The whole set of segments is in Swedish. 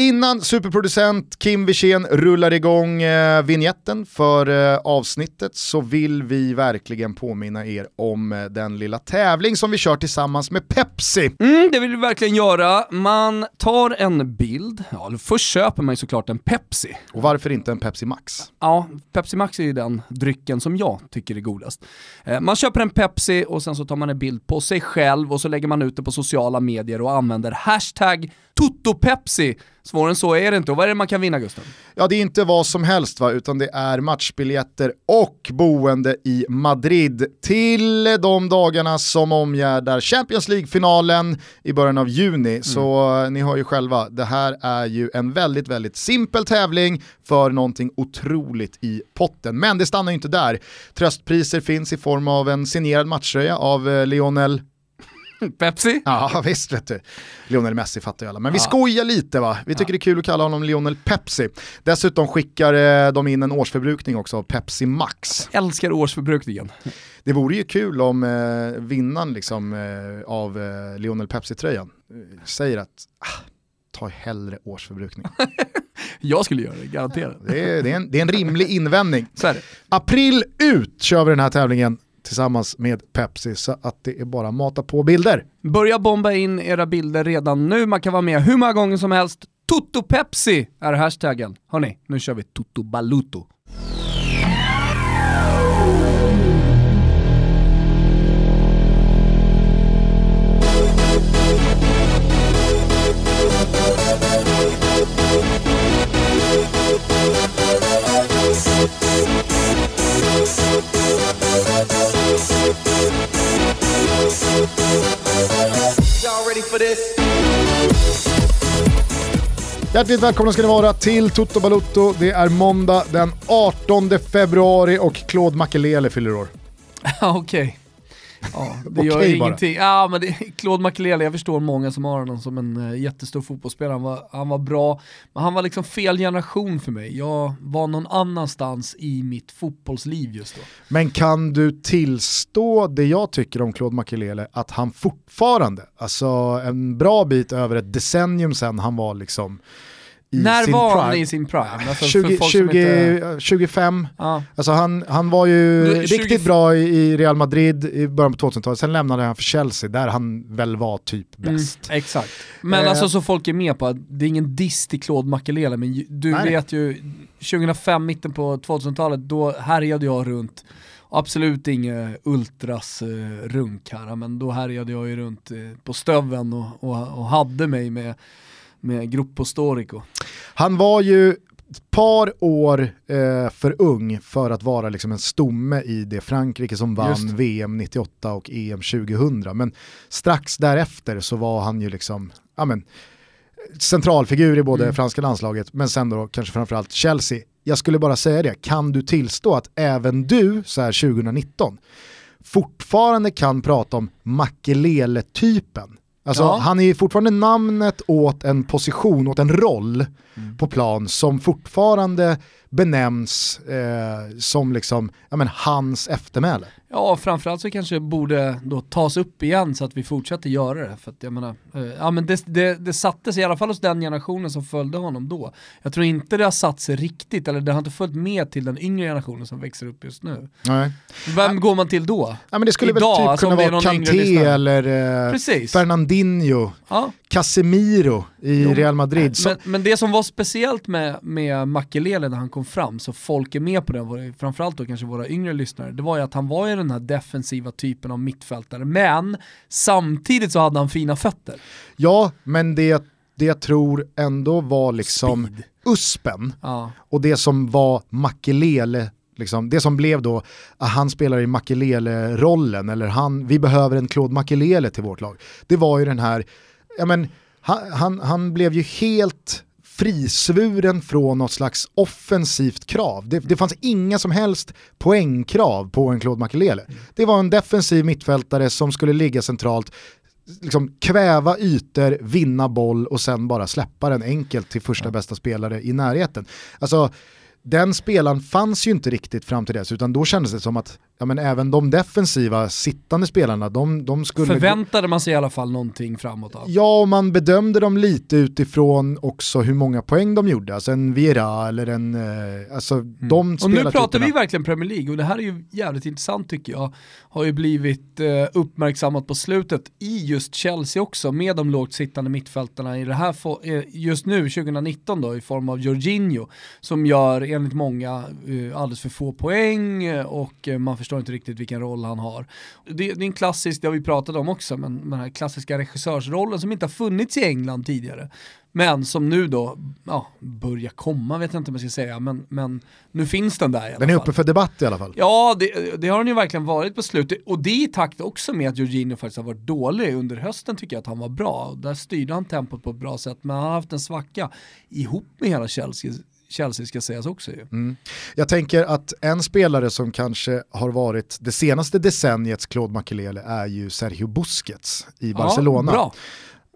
Innan superproducent Kim Wirsén rullar igång eh, vignetten för eh, avsnittet så vill vi verkligen påminna er om eh, den lilla tävling som vi kör tillsammans med Pepsi. Mm, det vill vi verkligen göra. Man tar en bild, ja, först köper man ju såklart en Pepsi. Och varför inte en Pepsi Max? Ja, Pepsi Max är ju den drycken som jag tycker är godast. Eh, man köper en Pepsi och sen så tar man en bild på sig själv och så lägger man ut det på sociala medier och använder hashtag TotoPepsi. Svårare än så är det inte. Och vad är det man kan vinna Gustav? Ja, det är inte vad som helst va, utan det är matchbiljetter och boende i Madrid till de dagarna som omgärdar Champions League-finalen i början av juni. Mm. Så eh, ni hör ju själva, det här är ju en väldigt, väldigt simpel tävling för någonting otroligt i potten. Men det stannar ju inte där. Tröstpriser finns i form av en signerad matchtröja av eh, Lionel Pepsi? Ja visst vet du. Lionel Messi fattar ju alla. Men vi skojar lite va, vi tycker ja. det är kul att kalla honom Lionel Pepsi. Dessutom skickar eh, de in en årsförbrukning också av Pepsi Max. Jag älskar årsförbrukningen. Det vore ju kul om eh, vinnaren liksom, eh, av eh, Lionel Pepsi-tröjan eh, säger att ah, ta hellre årsförbrukning. Jag skulle göra det, garanterat. Det är, det är, en, det är en rimlig invändning. April ut kör vi den här tävlingen tillsammans med Pepsi så att det är bara mata på bilder. Börja bomba in era bilder redan nu, man kan vara med hur många gånger som helst. Toto Pepsi är hashtaggen. Hörni, nu kör vi Toto Baluto. Hjärtligt välkomna ska ni vara till Toto Balutto. Det är måndag den 18 februari och Claude Makelele fyller år. Okej. Okay. Ja, det gör okay, ingenting. Ja, men det, Claude Makelele, jag förstår många som har honom som en uh, jättestor fotbollsspelare. Han var, han var bra, men han var liksom fel generation för mig. Jag var någon annanstans i mitt fotbollsliv just då. Men kan du tillstå det jag tycker om Claude Makelele, att han fortfarande, alltså en bra bit över ett decennium sedan han var liksom när var prime. han i sin prime? Alltså 20, 20, inte... 25. Ah. Alltså han, han var ju du, 20... riktigt bra i Real Madrid i början på 2000-talet, sen lämnade han för Chelsea där han väl var typ mm, bäst. Mm, exakt. Men eh. alltså så folk är med på att det är ingen diss till Claude Makelele, men du Nej. vet ju 2005, mitten på 2000-talet, då härjade jag runt Absolut inget ultras uh, runk här, men då härjade jag ju runt uh, på stöven och, och, och hade mig med med Gruppo Storico. Han var ju ett par år eh, för ung för att vara liksom en stomme i det Frankrike som vann VM 98 och EM 2000. Men strax därefter så var han ju liksom, ja men, centralfigur i både mm. franska landslaget men sen då kanske framförallt Chelsea. Jag skulle bara säga det, kan du tillstå att även du så här 2019 fortfarande kan prata om Makelele-typen Alltså, ja. Han är ju fortfarande namnet åt en position, åt en roll mm. på plan som fortfarande benämns eh, som liksom, ja, men hans eftermäle. Ja, framförallt så kanske det borde då tas upp igen så att vi fortsätter göra det. För att jag menar, eh, ja, men det, det, det sattes i alla fall hos den generationen som följde honom då. Jag tror inte det har satt sig riktigt, eller det har inte följt med till den yngre generationen som växer upp just nu. Nej. Vem ja. går man till då? Ja, men det skulle Idag, väl typ alltså, kunna vara Kanté eller eh, Fernandinho, ja. Casemiro i jo, Real Madrid. Men, men, det som var speciellt med, med Makelele när han kom fram, så folk är med på det, framförallt då kanske våra yngre lyssnare, det var ju att han var ju den här defensiva typen av mittfältare, men samtidigt så hade han fina fötter. Ja, men det, det jag tror ändå var liksom Speed. uspen ja. och det som var Makelele Liksom, det som blev då, att han spelar i Makelele-rollen, eller han, vi behöver en Claude Makelele till vårt lag. Det var ju den här, ja men, han, han, han blev ju helt frisvuren från något slags offensivt krav. Det, det fanns inga som helst poängkrav på en Claude Makelele. Det var en defensiv mittfältare som skulle ligga centralt, liksom kväva ytor, vinna boll och sen bara släppa den enkelt till första bästa spelare i närheten. Alltså, den spelaren fanns ju inte riktigt fram till dess, utan då kändes det som att ja, men även de defensiva sittande spelarna, de, de skulle... Förväntade man sig i alla fall någonting framåt av? Ja, och man bedömde dem lite utifrån också hur många poäng de gjorde. Alltså en Viera eller en... Eh, alltså mm. de Och nu pratar vi verkligen Premier League och det här är ju jävligt intressant tycker jag. Har ju blivit eh, uppmärksammat på slutet i just Chelsea också med de lågt sittande mittfältarna i det här eh, just nu 2019 då i form av Jorginho som gör enligt många eh, alldeles för få poäng och man förstår inte riktigt vilken roll han har. Det, det är en klassisk, det har vi pratat om också, men den här klassiska regissörsrollen som inte har funnits i England tidigare. Men som nu då ja, börjar komma, vet jag inte om jag ska säga, men, men nu finns den där i alla Den är uppe för debatt i alla fall. Ja, det, det, har den ju verkligen varit på slutet. Och det är i takt också med att Jorginho faktiskt har varit dålig. Under hösten tycker jag att han var bra. Där styrde han tempot på ett bra sätt, men han har haft en svacka ihop med hela Chelsea Chelsea ska sägas också ju. Mm. Jag tänker att en spelare som kanske har varit det senaste decenniets Claude Makelele är ju Sergio Busquets i Barcelona. Ja,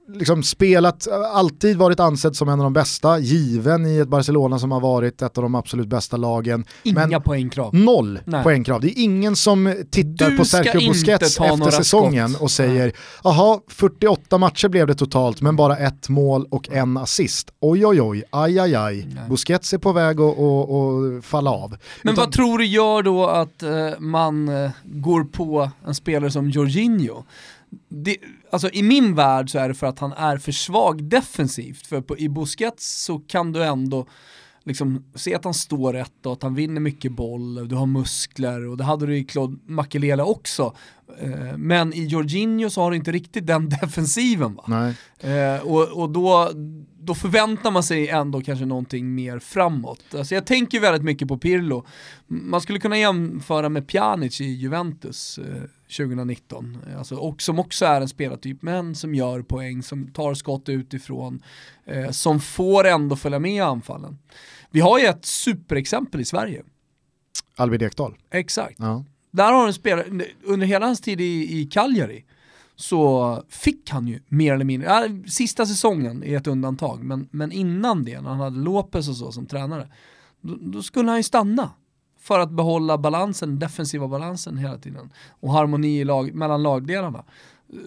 liksom spelat, alltid varit ansedd som en av de bästa, given i ett Barcelona som har varit ett av de absolut bästa lagen. Inga men poängkrav. Noll Nej. poängkrav. Det är ingen som tittar du på Sergio Busquets efter säsongen skott. och säger, jaha, 48 matcher blev det totalt men bara ett mål och en assist. Oj oj oj, aj aj aj. Nej. Busquets är på väg att falla av. Men Utan, vad tror du gör då att uh, man uh, går på en spelare som Jorginho? det, alltså i min värld så är det för att han är för svag defensivt. För på, i Busquets så kan du ändå liksom se att han står rätt och att han vinner mycket boll, du har muskler och det hade du i Claude Makelele också. Eh, men i Jorginho så har du inte riktigt den defensiven va? Eh, och, och då, då förväntar man sig ändå kanske någonting mer framåt. Alltså jag tänker väldigt mycket på Pirlo. Man skulle kunna jämföra med Pjanic i Juventus eh, 2019. Alltså, och som också är en spelartyp, men som gör poäng, som tar skott utifrån, eh, som får ändå följa med i anfallen. Vi har ju ett superexempel i Sverige. Albin Ekdal. Exakt. Ja. Där har en spelare, under hela hans tid i, i Cagliari, så fick han ju mer eller mindre, ja, sista säsongen är ett undantag, men, men innan det, när han hade Lopez och så som tränare, då, då skulle han ju stanna för att behålla balansen, defensiva balansen hela tiden och harmoni lag, mellan lagdelarna.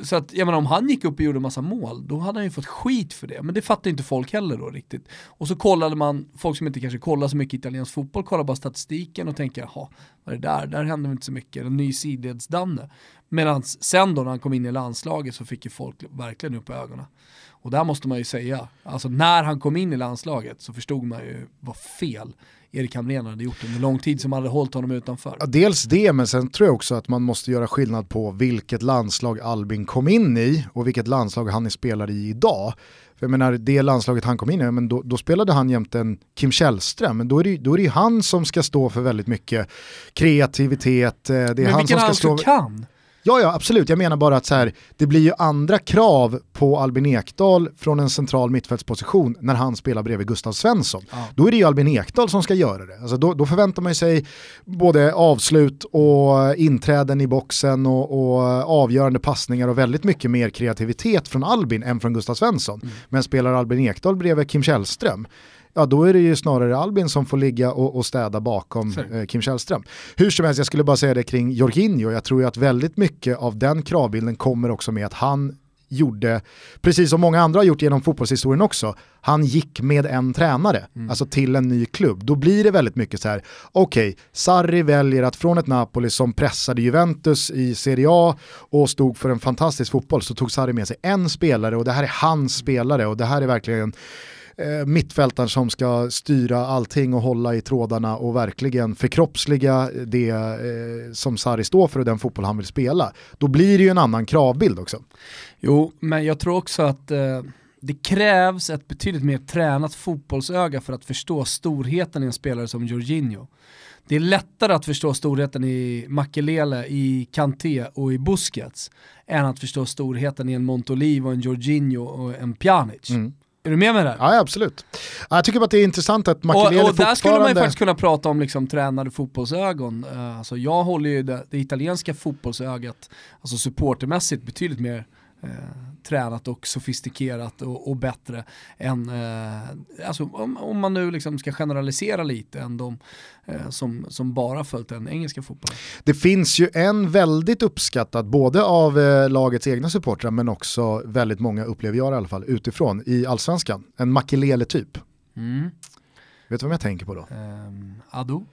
Så att, jag menar om han gick upp och gjorde massa mål, då hade han ju fått skit för det. Men det fattar inte folk heller då riktigt. Och så kollade man, folk som inte kanske kollar så mycket italiensk fotboll, kollar bara statistiken och tänker, jaha, vad är det där? Där händer inte så mycket. En ny sidledsdanne. Medan sen då när han kom in i landslaget så fick ju folk verkligen upp ögonen. Och där måste man ju säga, alltså när han kom in i landslaget så förstod man ju vad fel Erik Hamrén hade gjort under lång tid som hade hållit honom utanför. Ja, dels det, men sen tror jag också att man måste göra skillnad på vilket landslag Albin kom in i och vilket landslag han är spelare i idag. För jag menar, det landslaget han kom in i, men då, då spelade han jämte en Kim Källström, men då är, det, då är det han som ska stå för väldigt mycket kreativitet. Eh, det är men han vilken som ska stå... kan? Ja, ja, absolut. Jag menar bara att så här, det blir ju andra krav på Albin Ekdal från en central mittfältsposition när han spelar bredvid Gustav Svensson. Ja. Då är det ju Albin Ekdal som ska göra det. Alltså då, då förväntar man sig både avslut och inträden i boxen och, och, avgörande passningar och väldigt mycket mer kreativitet från Albin än från Gustav Svensson. Mm. Men spelar Albin Ekdal bredvid Kim Källström, ja då är det ju snarare Albin som får ligga och, och städa bakom eh, Kim Källström. Hur som helst, jag skulle bara säga det kring Jorginho, jag tror ju att väldigt mycket av den kravbilden kommer också med att han gjorde, precis som många andra har gjort genom fotbollshistorien också, han gick med en tränare, mm. alltså till en ny klubb. Då blir det väldigt mycket så här, okej, okay, Sarri väljer att från ett Napoli som pressade Juventus i Serie A och stod för en fantastisk fotboll så tog Sarri med sig en spelare och det här är hans spelare och det här är verkligen eh, mittfältaren som ska styra allting och hålla i trådarna och verkligen förkroppsliga det eh, som Sarri står för och den fotboll han vill spela. Då blir det ju en annan kravbild också. Jo, men jag tror också att eh, det krävs ett betydligt mer tränat fotbollsöga för att förstå storheten i en spelare som Jorginho. Det är lättare att förstå storheten i Makelele, i Kanté och i Busquets än att förstå storheten i en Montolivo, en Jorginho och en Pjanic. Mm. Är du med mig där? Ja, absolut. Jag tycker bara att det är intressant att Makelele fortfarande... Och där skulle man ju faktiskt kunna prata om liksom tränade fotbollsögon. Uh, alltså jag håller ju det, det, italienska fotbollsögat, alltså supportermässigt betydligt mer uh, tränat och sofistikerat och, och bättre än, eh, alltså om, om, man nu liksom ska generalisera lite, än de eh, som, som bara följt den engelska fotbollen. Det finns ju en väldigt uppskattad, både av eh, lagets egna supportrar men också väldigt många upplever jag i alla fall utifrån, i allsvenskan. En Makelele-typ. Mm. Vet du vem jag tänker på då? Um, Ado?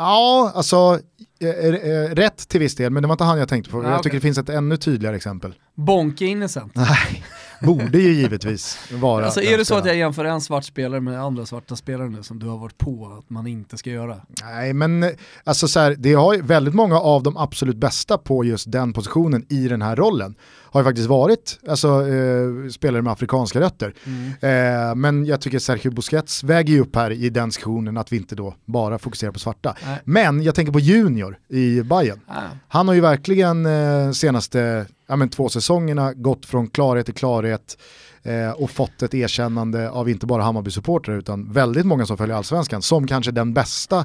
Ja, alltså eh, eh, rätt till viss del, men det var inte han jag tänkte på. Ah, jag okay. tycker det finns ett ännu tydligare exempel. Bonke Innocent? Nej, borde ju givetvis vara Alltså är det så att jag jämför en svart spelare med andra svarta spelare nu som du har varit på att man inte ska göra? Nej men alltså så här, det har ju väldigt många av de absolut bästa på just den positionen i den här rollen har ju faktiskt varit alltså, eh, spelare med afrikanska rötter. Mm. Eh, men jag tycker Sergio Busquets väger ju upp här i den diskussionen att vi inte då bara fokuserar på svarta. Nej. Men jag tänker på Junior i Bayern. Ah. Han har ju verkligen eh, senaste ja, men, två säsongerna gått från klarhet till klarhet eh, och fått ett erkännande av inte bara Hammarby-supportrar utan väldigt många som följer allsvenskan som kanske den bästa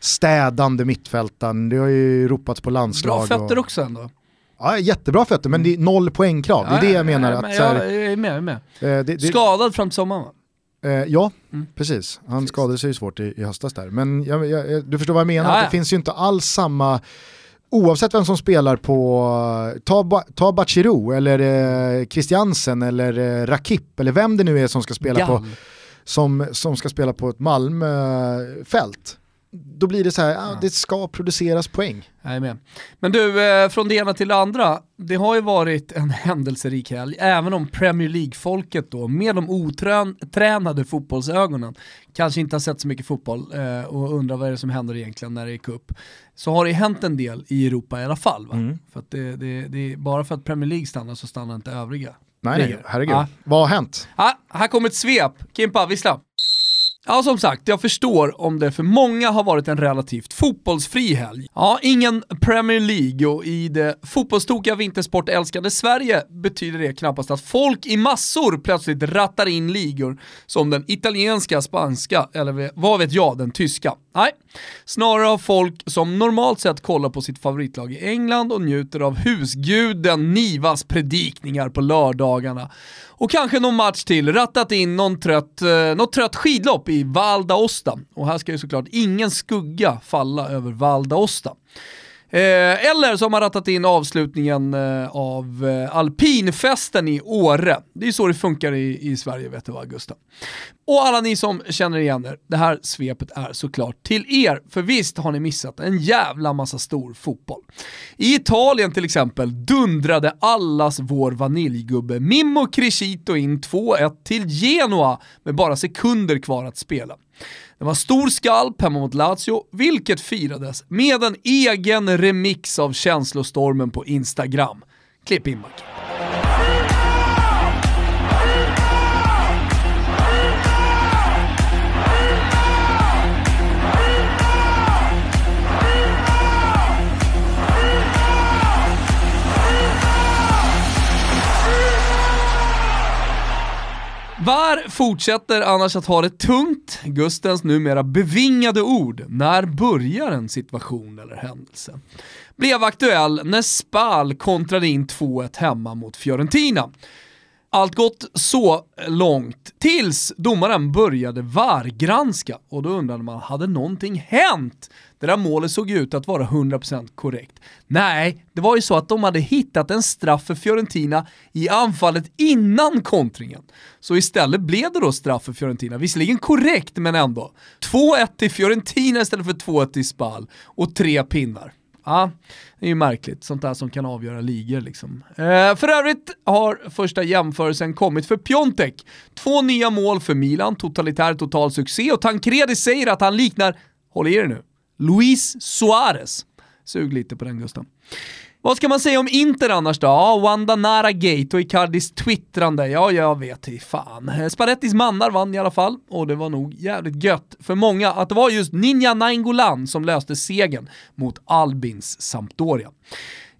städande mittfältaren. Det har ju ropats på landslag. Bra fötter och... också ändå. Ja, jättebra fötter, men det är noll poängkrav. Det är det jag menar. att, jag, jag är med, jag är med. Eh, det, det, Skadad fram till sommaren va? Eh, ja, mm. precis. Han precis. skadade sig ju svårt i, i höstas där. Men jag, jag, du förstår vad jag menar, ja, det finns ju inte alls samma oavsett vem som spelar på, ta, ta Bachirou eller eh, Christiansen eller eh, Rakip eller vem det nu är som ska spela på som, som ska spela på ett Malmöfält då blir det så här, ja. det ska produceras poäng. Jag med. Men du, eh, från det ena till det andra, det har ju varit en händelserik helg, även om Premier League-folket då, med de otränade fotbollsögonen, kanske inte har sett så mycket fotboll eh, och undrar vad är det som händer egentligen när det är cup, så har det hänt en del i Europa i alla fall. Mm. För det, det, det, bara för att Premier League stannar så stannar inte övriga. Nej, nej herregud. Ja. Vad har hänt? Ja, här kommer ett svep. Kimpa, vissla. Ja, som sagt, jag förstår om det för många har varit en relativt fotbollsfri helg. Ja, ingen Premier League och i det fotbollstokiga vintersportälskande Sverige betyder det knappast att folk i massor plötsligt rattar in ligor som den italienska, spanska eller vad vet jag, den tyska. Nej, snarare har folk som normalt sett kollar på sitt favoritlag i England och njuter av husguden Nivas predikningar på lördagarna och kanske någon match till, rattat in någon trött, eh, något trött skidlopp i Val d'Aosta. Och här ska ju såklart ingen skugga falla över Val d'Aosta. Eh, eller så har man rattat in avslutningen eh, av eh, alpinfesten i Åre. Det är så det funkar i, i Sverige, vet du vad Gustav. Och alla ni som känner igen er, det här svepet är såklart till er, för visst har ni missat en jävla massa stor fotboll. I Italien till exempel dundrade allas vår vaniljgubbe Mimmo Crescito in 2-1 till Genoa med bara sekunder kvar att spela. Det var stor skalp hemma mot Lazio, vilket firades med en egen remix av känslostormen på Instagram. Klipp in Macke. VAR fortsätter annars att ha det tungt. Gustens numera bevingade ord, när börjar en situation eller händelse? Blev aktuell när Spal kontrade in 2-1 hemma mot Fiorentina. Allt gått så långt tills domaren började VAR-granska och då undrade man, hade någonting hänt? Det där målet såg ut att vara 100% korrekt. Nej, det var ju så att de hade hittat en straff för Fiorentina i anfallet innan kontringen. Så istället blev det då straff för Fiorentina, visserligen korrekt men ändå. 2-1 till Fiorentina istället för 2-1 till Spal och tre pinnar. Ja, det är ju märkligt, sånt där som kan avgöra ligor liksom. Eh, för övrigt har första jämförelsen kommit för Piontek. Två nya mål för Milan, totalitär total succé och Tancredi säger att han liknar, håll i er nu, Luis Suarez. Sug lite på den Gustav. Vad ska man säga om Inter annars då? Ja, Wanda Nara Gate och Icardis twittrande. Ja, jag vet i fan. Eh, Sparettis mannar vann i alla fall och det var nog jävligt gött för många att det var just Ninja Nainggolan som löste segern mot Albins Sampdoria.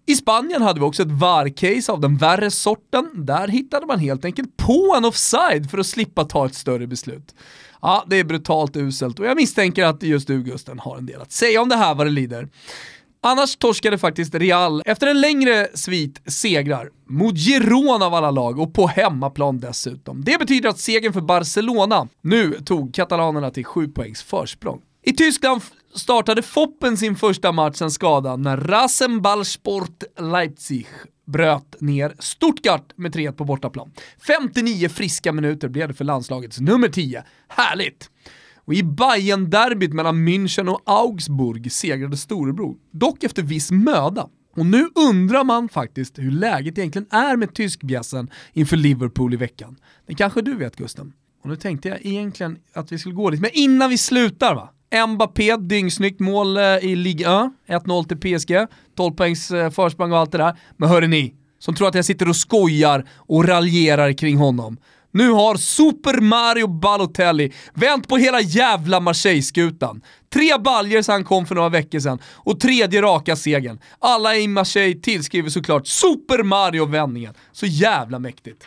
I Spanien hade vi också ett VAR-case av den värre sorten. Där hittade man helt enkelt på en offside för att slippa ta ett större beslut. Ja, det är brutalt uselt och jag misstänker att just du Gusten har en del att säga om det här vad det lider. Annars torskade faktiskt Real efter en längre svit segrar mot Girona av alla lag och på hemmaplan dessutom. Det betyder att segern för Barcelona nu tog katalanerna till 7 poängs försprång. I Tyskland startade Foppen sin första match sen skadan när Rasenballsport Leipzig bröt ner Stuttgart med 3-1 på bortaplan. 59 friska minuter blev det för landslagets nummer 10. Härligt! Och i bayern derbyt mellan München och Augsburg segrade storebror, dock efter viss möda. Och nu undrar man faktiskt hur läget egentligen är med tyskbjässen inför Liverpool i veckan. Det kanske du vet Gusten? Och nu tänkte jag egentligen att vi skulle gå dit, men innan vi slutar va? Mbappé, dyngsnyggt mål eh, i Ligue 1, 1-0 till PSG, 12 poängs eh, försprång och allt det där. Men hörni som tror att jag sitter och skojar och raljerar kring honom. Nu har Super Mario Balotelli vänt på hela jävla Marseille-skutan. Tre baljer sedan han kom för några veckor sedan och tredje raka segern. Alla i Marseille tillskriver såklart Super Mario-vändningen. Så jävla mäktigt.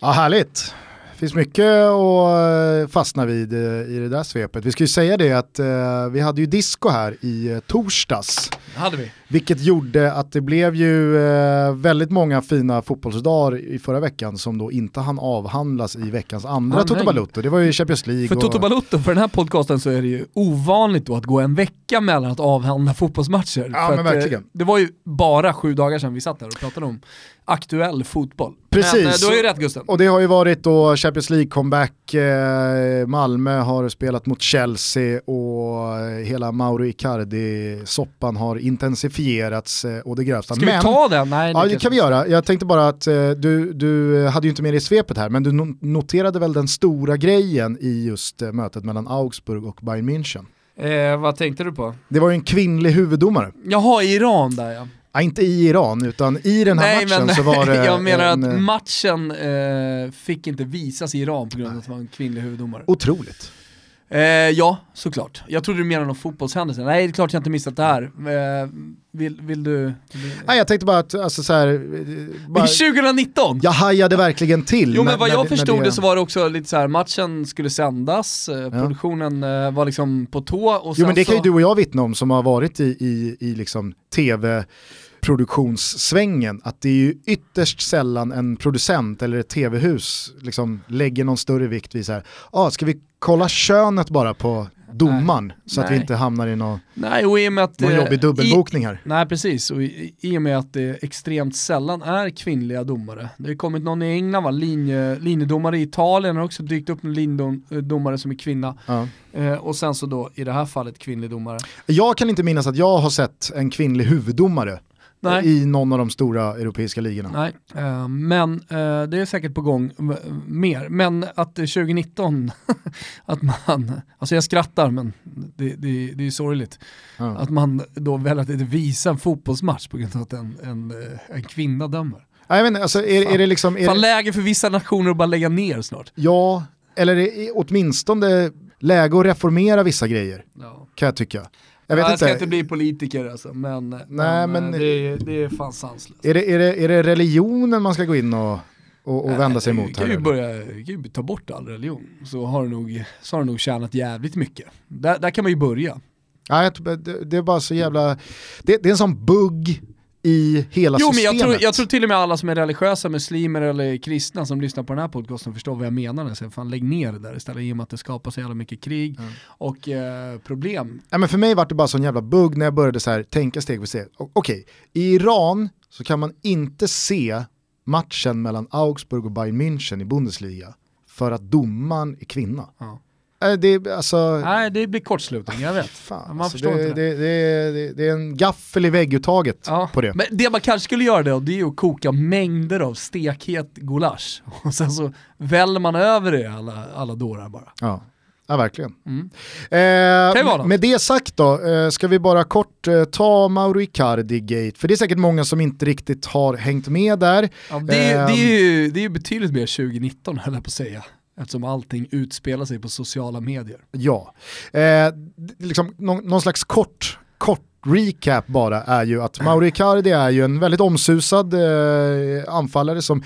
Ja, härligt. Finns mycket att eh, fastna vid eh, i det där svepet. Vi ska ju säga det att eh, vi hade ju disco här i eh, torsdags. Det hade vi. Vilket gjorde att det blev ju eh, väldigt många fina fotbollsdagar i förra veckan som då inte hann avhandlas i veckans andra Toto Balutto. Det var ju Champions League. För och... Toto Balutto, för den här podcasten så är det ju ovanligt då att gå en vecka mellan att avhandla fotbollsmatcher. Ja men att, verkligen. Det var ju bara sju dagar sedan vi satt där och pratade om aktuell fotboll. Precis. Men du har ju rätt Gusten. Och det har ju varit då Champions League-comeback, eh, Malmö har spelat mot Chelsea och hela Mauro Icardi-soppan har intensifierats eh, och det grövsta. Ska men, vi ta den? Nej, ja, det kan vi göra. Jag tänkte bara att eh, du, du hade ju inte med dig svepet här, men du noterade väl den stora grejen i just eh, mötet mellan Augsburg och Bayern München? Eh, vad tänkte du på? Det var ju en kvinnlig huvuddomare. Jaha, Iran där ja. Ja, inte i Iran, utan i den här Nej, matchen men, så var det... Jag menar en, att eh, matchen eh, fick inte visas i Iran på grund av att det var en kvinnlig huvuddomare. Otroligt. Eh, ja, såklart. Jag trodde du menade någon fotbollshändelse. Nej, det är klart jag inte missat det här. Eh, vill, vill, du? Vill... Nej, jag tänkte bara att, alltså så här, eh, bara... 2019! Jag hajade verkligen till. Jo men vad jag förstod det så var det också lite så här, matchen skulle sändas, eh, ja. produktionen var liksom på tå och Jo men det så... kan ju du och jag vittna om som har varit i, i, i liksom tv produktionssvängen att det är ju ytterst sällan en producent eller ett tv-hus liksom lägger någon större vikt vid så här, ah, ska vi kolla könet bara på domaren nej, så att vi inte hamnar i någon, nej, och i och med att, någon eh, jobbig dubbelbokning här. nej precis, och i, i och med att det extremt sällan är kvinnliga domare. Det har kommit någon i England va, Linje, linjedomare i Italien har också dykt upp en linjedomare som är kvinna. Ja. Eh, och sen så då i det här fallet kvinnlig domare. Jag kan inte minnas att jag har sett en kvinnlig huvuddomare Nej. i någon av de stora europeiska ligorna. Nej, uh, men uh, det är säkert på gång mer. Men att 2019, att man, alltså jag skrattar men det, det, det är sorgligt, ja. att man då väljer att inte visa en fotbollsmatch på grund av att en, en, en kvinna dömer. Jag vet inte, alltså är, är det liksom... Är Fan läge för vissa nationer att bara lägga ner snart. Ja, eller är åtminstone läge att reformera vissa grejer, ja. kan jag tycka. Jag, vet jag inte. ska inte bli politiker alltså, men, Nej, men, men det, är, det är fan sanslöst. Är det, är, det, är det religionen man ska gå in och, och, och vända sig emot? Kan ju börja kan ju ta bort all religion, så har du nog, så har du nog tjänat jävligt mycket. Där, där kan man ju börja. Nej, det, det är bara så jävla, det, det är en sån bugg i hela jo, systemet. Men jag, tror, jag tror till och med alla som är religiösa, muslimer eller kristna som lyssnar på den här podcasten förstår vad jag menar när jag säger fan lägg ner det där istället i och med att det skapar så jävla mycket krig mm. och eh, problem. Ja, men för mig var det bara sån jävla bugg när jag började så här, tänka steg för steg. Okej, okay. i Iran så kan man inte se matchen mellan Augsburg och Bayern München i Bundesliga för att domaren är kvinna. Ja. Äh, det, alltså, Nej, det blir kortslutning, jag vet. Fan, man alltså, förstår det, inte det. Det, det, är en gaffel i vägguttaget ja. på det. Men det man kanske skulle göra då, det är att koka mängder av stekhet gulasch. Och sen så väller man över det alla, alla dårar bara. Ja. Ja, verkligen. Mm. Eh, med det sagt då, eh, ska vi bara kort eh, ta Mauro Icardi-gate, för det är säkert många som inte riktigt har hängt med där. Ja, det, är, det, är ju, det är betydligt mer 2019 höll jag på att säga. Eftersom allting utspelar sig på sociala medier. Ja, eh, liksom, någon, någon slags kort, kort recap bara är ju att Mauri Icardi är ju en väldigt omsusad eh, anfallare som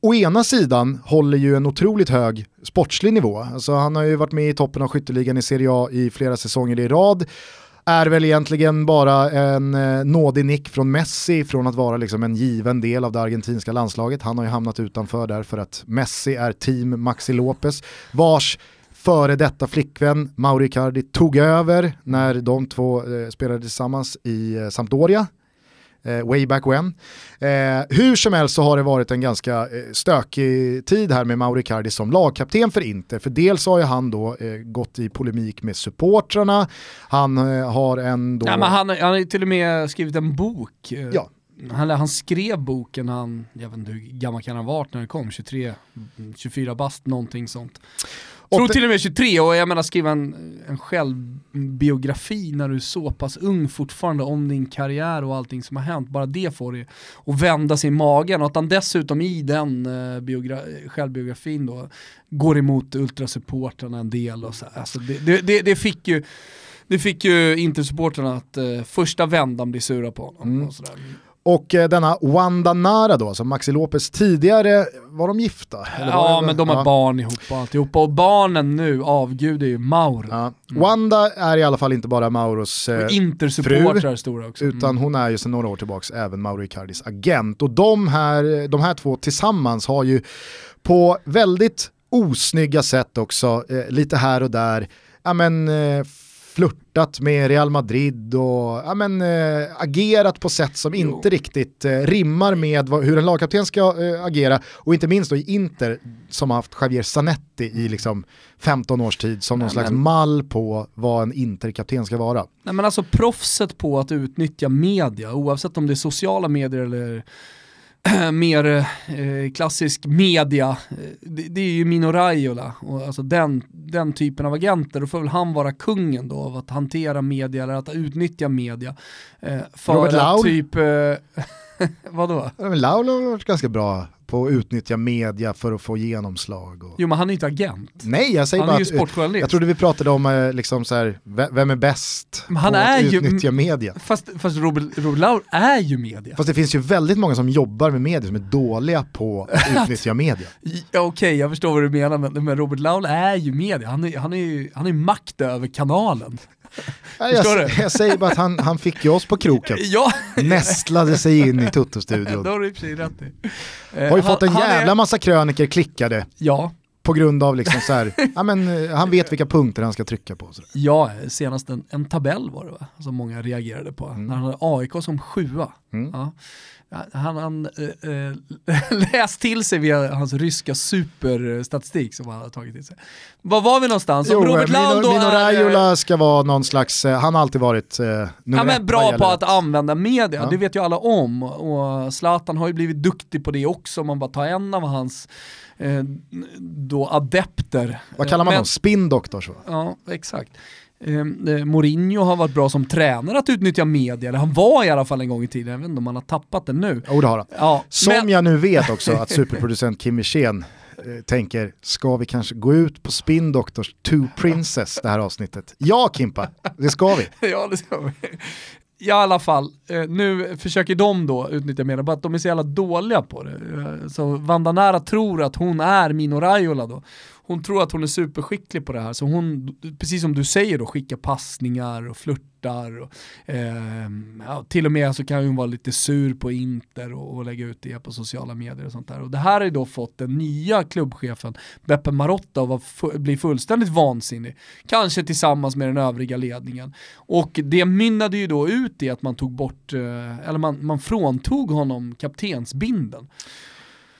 å ena sidan håller ju en otroligt hög sportslig nivå. Alltså han har ju varit med i toppen av skytteligan i Serie A i flera säsonger i rad är väl egentligen bara en eh, nådig nick från Messi från att vara liksom en given del av det argentinska landslaget. Han har ju hamnat utanför där för att Messi är team Maxi Lopez, vars före detta flickvän Mauri Cardi tog över när de två eh, spelade tillsammans i eh, Sampdoria eh, way back when. Eh, hur som helst så har det varit en ganska eh, stökig tid här med Mauri Cardi som lagkapten för Inter. För dels har ju han då eh, gått i polemik med supportrarna, han eh, har ändå... Ja, men han, han har ju till och med skrivit en bok. Eh, ja. Han, han, skrev boken, han, jag vet inte hur gammal kan han ha varit när det kom, 23, 24 bast, någonting sånt. Jag tror till och med 23 och jag menar skriva en, en självbiografi när du är så pass ung fortfarande om din karriär och allting som har hänt. Bara det får dig att vända sig i magen och att han dessutom i den uh, biogra- självbiografin då går emot ultrasupportrarna en del och så. Alltså det, det, det, fick ju det fick ju Intersupportrarna att uh, första vändan bli sura på honom. Mm. Och sådär. Och eh, denna Wanda Nara då, som Maxi Lopez tidigare, var de gifta? ja, men de har ja. barn ihop och alltihopa. Och barnen nu avgudar ju Mauro. Ja. Mm. Wanda är i alla fall inte bara Mauros eh, fru, stora också. Mm. utan hon är ju sedan några år tillbaka även Mauro Icardis agent. Och de här, de här två tillsammans har ju på väldigt osnygga sätt också, eh, lite här och där, ja men eh, flörtat med Real Madrid och ja, men, äh, agerat på sätt som jo. inte riktigt äh, rimmar med vad, hur en lagkapten ska äh, agera. Och inte minst då i Inter som har haft Javier Zanetti i liksom 15 års tid som någon Nej, slags men... mall på vad en Interkapten ska vara. Nej men alltså proffset på att utnyttja media, oavsett om det är sociala medier eller mer eh, klassisk media, eh, det, det, är ju Mino Raiola, och alltså den, den typen av agenter, då får väl han vara kungen då av att hantera media eller att utnyttja media. Eh, för Robert Laul? typ, eh, vadå? Laul har varit ganska bra på att utnyttja media för att få genomslag. Och... Jo men han är inte agent. Nej jag säger han bara är ju sportjournalist. Jag trodde vi pratade om eh, liksom så här, vem är bäst han på är att utnyttja ju, media. Fast, fast Robert, Robert Laur är ju media. Fast det finns ju väldigt många som jobbar med media som är dåliga på att utnyttja media. ja, Okej, okay, jag förstår vad du menar men, men Robert Laul är ju media, han är, han är han är makt över kanalen. jag, jag, säger bara att han, han fick ju oss på kroken. ja. Nästlade sig in i Toto-studion. Har ju han, fått en jävla är... massa kröniker klickade. Ja. På grund av liksom så här, ja, men, han vet vilka punkter han ska trycka på. Ja, senast en, en tabell var det va? Som många reagerade på. Mm. När han hade AIK som sjua. Mm. Ja han, han äh, äh, läst till sig via hans ryska superstatistik som han har tagit till sig. Var var vi någonstans? Jo, Robert Mino, Mino Raiola ska vara någon slags, han har alltid varit eh, nummer ja, men Bra på att använda media, ja. det vet ju alla om. Och Zlatan har ju blivit duktig på det också, om man bara tar en av hans eh, då adepter. Vad kallar man men, dem? Spin doctors? Ja, exakt. Ehm, eh, Mourinho har varit bra som tränare att utnyttja media, eller han var i alla fall en gång i tiden, jag vet inte om han har tappat det nu. Jo det har han. Ja, som men... jag nu vet också att superproducent Kim Wirsén eh, tänker, ska vi kanske gå ut på Spin Doctors Two Princess det här avsnittet? Ja Kimpa, det ska vi. ja det ska vi. I alla fall, eh, nu försöker de då utnyttja media, bara att de är så jävla dåliga på det. Eh, så Vandanara tror att hon är Mino Raiola då hon tror att hon är superskicklig på det här, så hon, precis som du säger då, skickar passningar och flörtar. Och, eh, ja, till och med så kan hon vara lite sur på Inter och, och, lägga ut det på sociala medier och sånt där. Och det här har ju då fått den nya klubbchefen Beppe Marotta att bli fullständigt vansinnig. Kanske tillsammans med den övriga ledningen. Och det mynnade ju då ut i att man tog bort, eh, eller man, man fråntog honom kaptensbinden.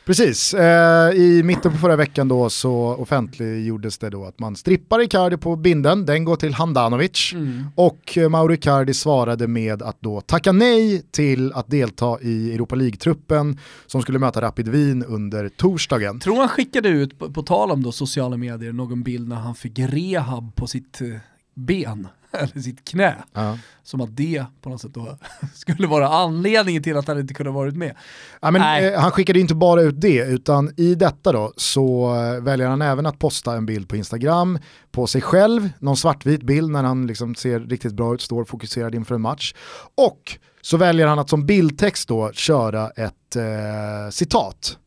Precis, eh, i mitten på förra veckan då så offentliggjordes det då att man strippar Icardi på binden, den går till Handanovic mm. och Mauro Icardi svarade med att då tacka nej till att delta i Europa League-truppen som skulle möta Rapid Wien under torsdagen. Tror han skickade ut, på, på tal om då sociala medier, någon bild när han fick rehab på sitt eh, ben? eller sitt knä. Ja. Som att det på något sätt då skulle vara anledningen till att han inte kunde varit med. Ja, men, eh, han skickade inte bara ut det, utan i detta då så eh, väljer han även att posta en bild på Instagram på sig själv, någon svartvit bild när han liksom ser riktigt bra ut, står fokuserad inför en match. Och så väljer han att som bildtext då köra ett eh, citat.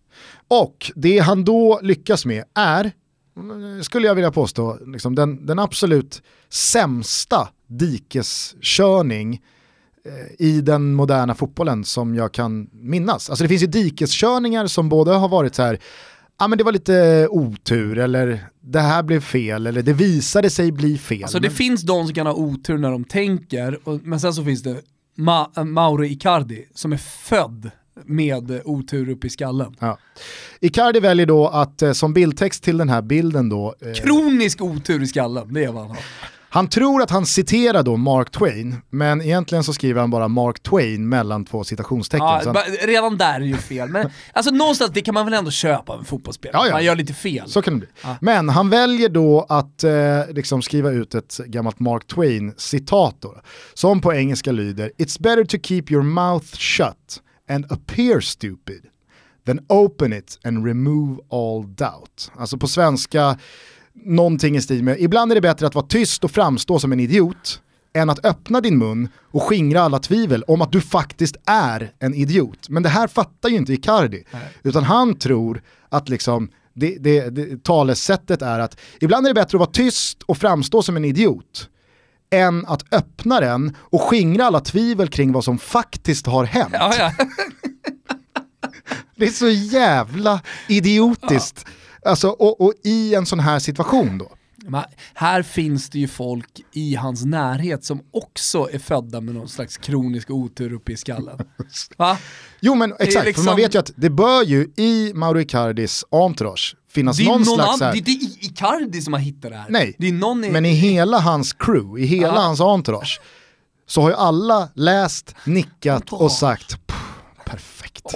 Och det han då lyckas med är skulle jag vilja påstå, liksom den, den absolut sämsta dikeskörning i den moderna fotbollen som jag kan minnas. Alltså det finns ju dikeskörningar som både har varit så här, ja men det var lite otur eller det här blev fel eller det visade sig bli fel. Alltså det finns de som kan ha otur när de tänker, och, men sen så finns det Ma Mauro Icardi som är född med otur upp i skallen. Ja. Icardi väljer då att eh, som bildtext till den här bilden då... Eh, Kronisk otur i skallen, det är vad han har. Han tror att han citerar då Mark Twain, men egentligen så skriver han bara Mark Twain mellan två citationstecken. Ja, han... Redan där är ju fel, men alltså någonstans det kan man väl ändå köpa av en fotbollsspelare, ja, ja. man gör lite fel. Så kan det bli. Ja. Men han väljer då att eh, liksom skriva ut ett gammalt Mark Twain-citat som på engelska lyder “It's better to keep your mouth shut and appear stupid than open it and remove all doubt”. Alltså på svenska någonting i stil med, ibland är det bättre att vara tyst och framstå som en idiot än att öppna din mun och skingra alla tvivel om att du faktiskt är en idiot. Men det här fattar ju inte Icardi, Nej. utan han tror att liksom det, det, det, talesättet är att ibland är det bättre att vara tyst och framstå som en idiot än att öppna den och skingra alla tvivel kring vad som faktiskt har hänt. Ja, ja. det är så jävla idiotiskt. Ja. Alltså, och, och i en sån här situation då. Men här finns det ju folk i hans närhet som också är födda med någon slags kronisk otur uppe i skallen. Va? Jo men exakt, liksom... för man vet ju att det bör ju i Mauro Icardis entourage finnas någon, någon slags... Här... Det är inte Icardi som har hittat det här. Nej, det är någon i... men i hela hans crew, i hela Aha. hans entourage, så har ju alla läst, nickat och sagt perfekt.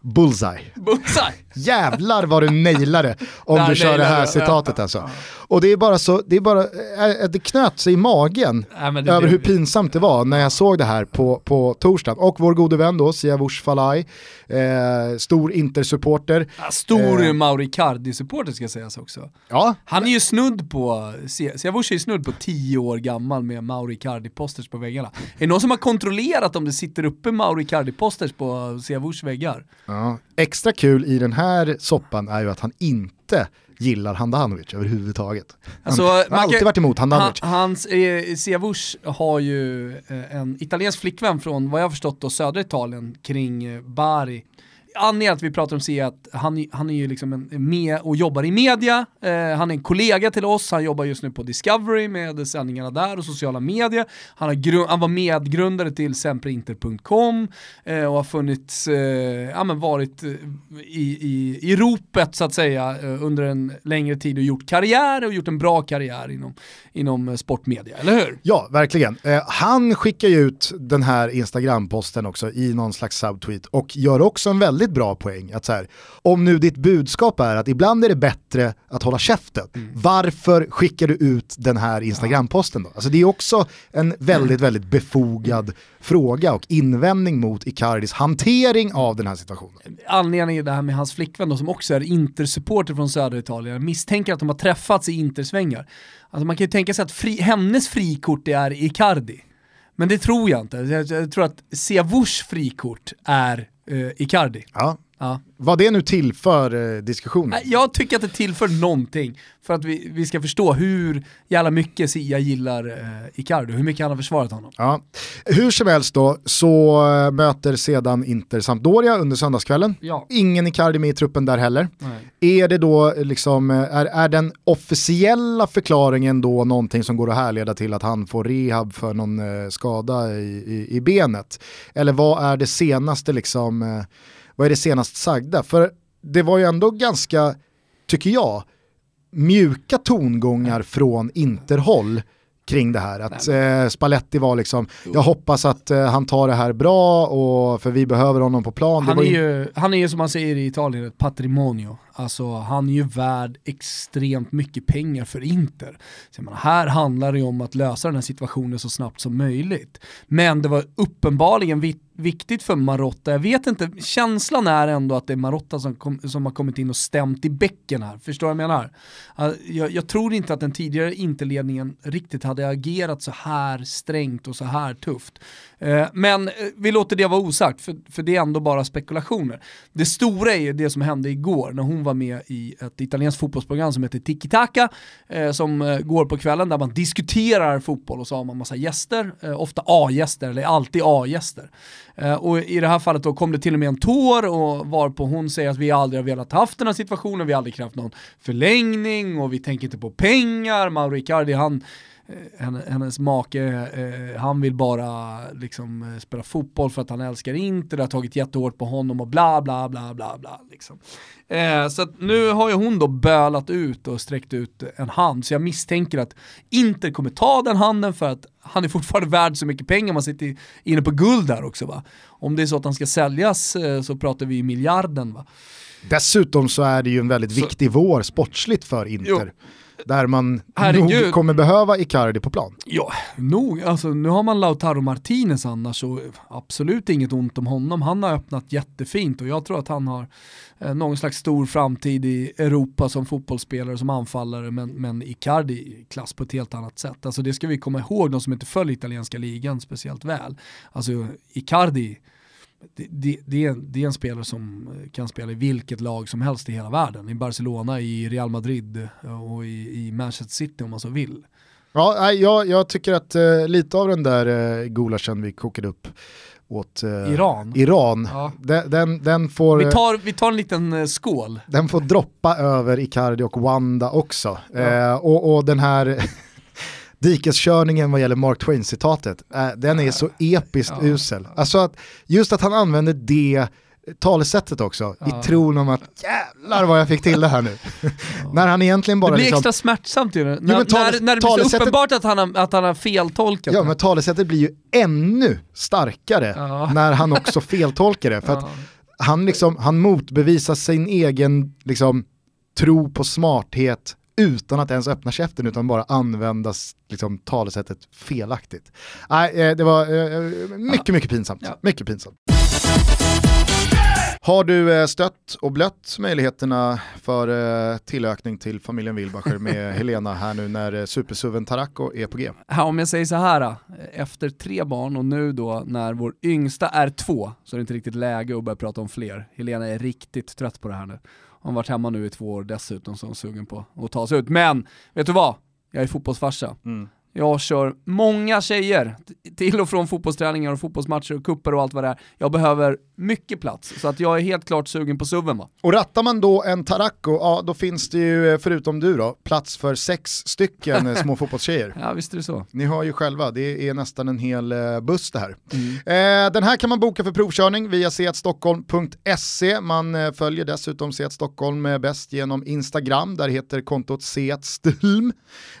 Bullseye. Bullseye. Jävlar vad du nailade om du kör det här citatet alltså. Och det är bara så, det är bara, äh, det knöt sig i magen Nej, över hur pinsamt det var när jag såg det här på, på torsdagen. Och vår gode vän då, Siavush Falai, eh, stor Intersupporter. Ja, stor eh, Mauri Cardi-supporter ska sägas också. Ja. Han är ju snudd på, Siavush är ju snudd på tio år gammal med Mauri Cardi-posters på väggarna. Är det någon som har kontrollerat om det sitter uppe Mauri Cardi-posters på Siavush väggar? Ja. Extra kul i den här soppan är ju att han inte gillar Handanovic överhuvudtaget. Alltså, han har alltid varit emot Handanovic. Han, hans, eh, Siavush har ju eh, en italiensk flickvän från vad jag har förstått då södra Italien kring eh, Bari anledningen att vi pratar om C är att han, han är ju liksom en, med och jobbar i media, eh, han är en kollega till oss, han jobbar just nu på Discovery med sändningarna där och sociala medier. Han, har han var medgrundare till sempreinter.com eh, och har funnits, eh, ja men varit eh, i, i, i ropet så att säga eh, under en längre tid och gjort karriär och gjort en bra karriär inom, inom eh, sportmedia, eller hur? Ja, verkligen. Eh, han skickar ju ut den här Instagram-posten också i någon slags subtweet och gör också en väldigt väldigt bra poäng. Att så här, om nu ditt budskap är att ibland är det bättre att hålla käften, mm. varför skickar du ut den här Instagram-posten då? Alltså det är också en väldigt, väldigt befogad fråga och invändning mot Icardis hantering av den här situationen. Anledningen är det här med hans flickvän då, som också är Intersupporter från södra Italien, misstänker att de har träffats i Intersvängar. Alltså man kan ju tänka sig att fri, hennes frikort är Icardi. Men det tror jag inte. Jag, tror att Siavush frikort är eh, Icardi. Ja. Ja. Vad det nu tillför eh, diskussionen? Jag tycker att det tillför någonting för att vi, vi ska förstå hur jävla mycket Sia gillar eh, Icardi hur mycket han har försvarat honom. Ja. Hur som helst då så äh, möter sedan Inter Sampdoria under söndagskvällen. Ja. Ingen Icardi med i truppen där heller. Nej. Är det då liksom, eh, är, är den officiella förklaringen då någonting som går att härleda till att han får rehab för någon äh, skada i, i, i, benet? Eller vad är det senaste liksom äh, vad är det senast sagda? För det var ju ändå ganska, tycker jag, mjuka tongångar från Interhåll kring det här. Att eh, Spalletti var liksom, jag hoppas att eh, han tar det här bra och för vi behöver honom på plan. Han är, ju, han är ju som man säger i Italien ett patrimonio. Alltså han är ju värd extremt mycket pengar för Inter. Så man, här handlar det ju om att lösa den här situationen så snabbt som möjligt. Men det var uppenbarligen viktigt för Marotta. Jag vet inte, känslan är ändå att det är Marotta som, kom, som har kommit in och stämt i bäcken här. Förstår du vad jag menar? Jag, jag tror inte att den tidigare Interledningen riktigt hade agerat så här strängt och så här tufft. Eh, men eh, vi låter det vara osagt, för, för det är ändå bara spekulationer. Det stora är ju det som hände igår när hon var med i ett italienskt fotbollsprogram som heter Tiki Taka, eh, som går på kvällen där man diskuterar fotboll och så har man massa gäster, ofta A-gäster, eller alltid A-gäster. Och i det här fallet då kom det till och med en tår och varpå hon säger att vi aldrig har velat haft den här situationen, vi har aldrig krävt någon förlängning och vi tänker inte på pengar. Mauro Icardi han hennes make, eh, han vill bara liksom eh, spela fotboll för att han älskar Inter, det har tagit jättehårt på honom och bla bla bla bla bla. Liksom. Eh, så nu har ju hon då bölat ut och sträckt ut en hand, så jag misstänker att Inter kommer ta den handen för att han är fortfarande värd så mycket pengar, man sitter inne på guld där också va. Om det är så att han ska säljas eh, så pratar vi miljarden va. Dessutom så är det ju en väldigt så, viktig vår sportsligt för Inter. Jo där man Herregud. nog kommer behöva Icardi på plan. Ja, nog. Alltså, nu har man Lautaro Martinez annars och absolut inget ont om honom. Han har öppnat jättefint och jag tror att han har eh, någon slags stor framtid i Europa som fotbollsspelare, som anfallare, men, men Icardi klass på ett helt annat sätt. Alltså det ska vi komma ihåg, de som inte följer italienska ligan speciellt väl. Alltså Icardi, det, det, det, är en, det är en spelare som kan spela i vilket lag som helst i hela världen. I Barcelona, i Real Madrid och i, i Manchester City om man så vill. Ja, jag, jag tycker att uh, lite av den där uh, gulaschen vi kokade upp åt uh, Iran, Iran ja. den, den, den, får... Vi tar, vi tar en liten uh, skål. Den får droppa över Icardi och Wanda också. Ja. och, och den här dikeskörningen vad gäller Mark Twain-citatet, äh, den är så episkt ja. usel. Alltså att, just att han använder det talesättet också, ja. i tron om att jävlar vad jag fick till det här nu. Ja. när han egentligen bara... Det blir liksom, extra smärtsamt ju, när, jo, tales, när, när det blir så uppenbart att han, har, att han har feltolkat Ja men talesättet blir ju ännu starkare ja. när han också feltolkar det. För att han, liksom, han motbevisar sin egen liksom, tro på smarthet utan att ens öppna käften utan bara använda liksom, talesättet felaktigt. Nej, eh, det var eh, mycket, mycket pinsamt. Ja. Mycket pinsamt. Har du eh, stött och blött möjligheterna för tillökning till familjen Wilbacher med Helena här nu när supersuven Tarako är på G? Ja, om jag säger så här, efter tre barn och nu då när vår yngsta är två så är det inte riktigt läge att börja prata om fler. Helena är riktigt trött på det här nu. Han har varit hemma nu i två år dessutom så är sugen på att ta sig ut. Men, vet du vad? Jag är fotbollsfarsa. Mm. Jag kör många tjejer till och från fotbollsträningar och fotbollsmatcher och kupper och allt vad det är. Jag behöver mycket plats, så att jag är helt klart sugen på suven va. Och rattar man då en Taracco, ja då finns det ju, eh, förutom du då, plats för sex stycken eh, små fotbollstjejer. Ja visst är det så. Ni hör ju själva, det är nästan en hel eh, buss det här. Mm. Eh, den här kan man boka för provkörning via seatstockholm.se. Man följer dessutom Seat Stockholm bäst genom Instagram, där heter kontot Seatstulm.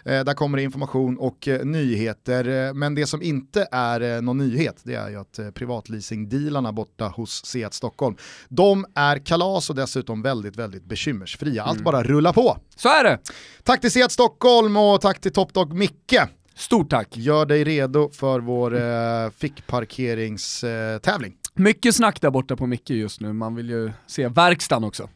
Eh, där kommer det information och eh, nyheter, men det som inte är någon nyhet, det är ju att privatleasingdealarna borta hos Seat Stockholm. De är kalas och dessutom väldigt, väldigt bekymmersfria. Allt mm. bara rullar på. Så är det. Tack till Seat Stockholm och tack till Topdog Micke. Stort tack. Gör dig redo för vår eh, fickparkeringstävling. Eh, Mycket snack där borta på Micke just nu, man vill ju se verkstaden också.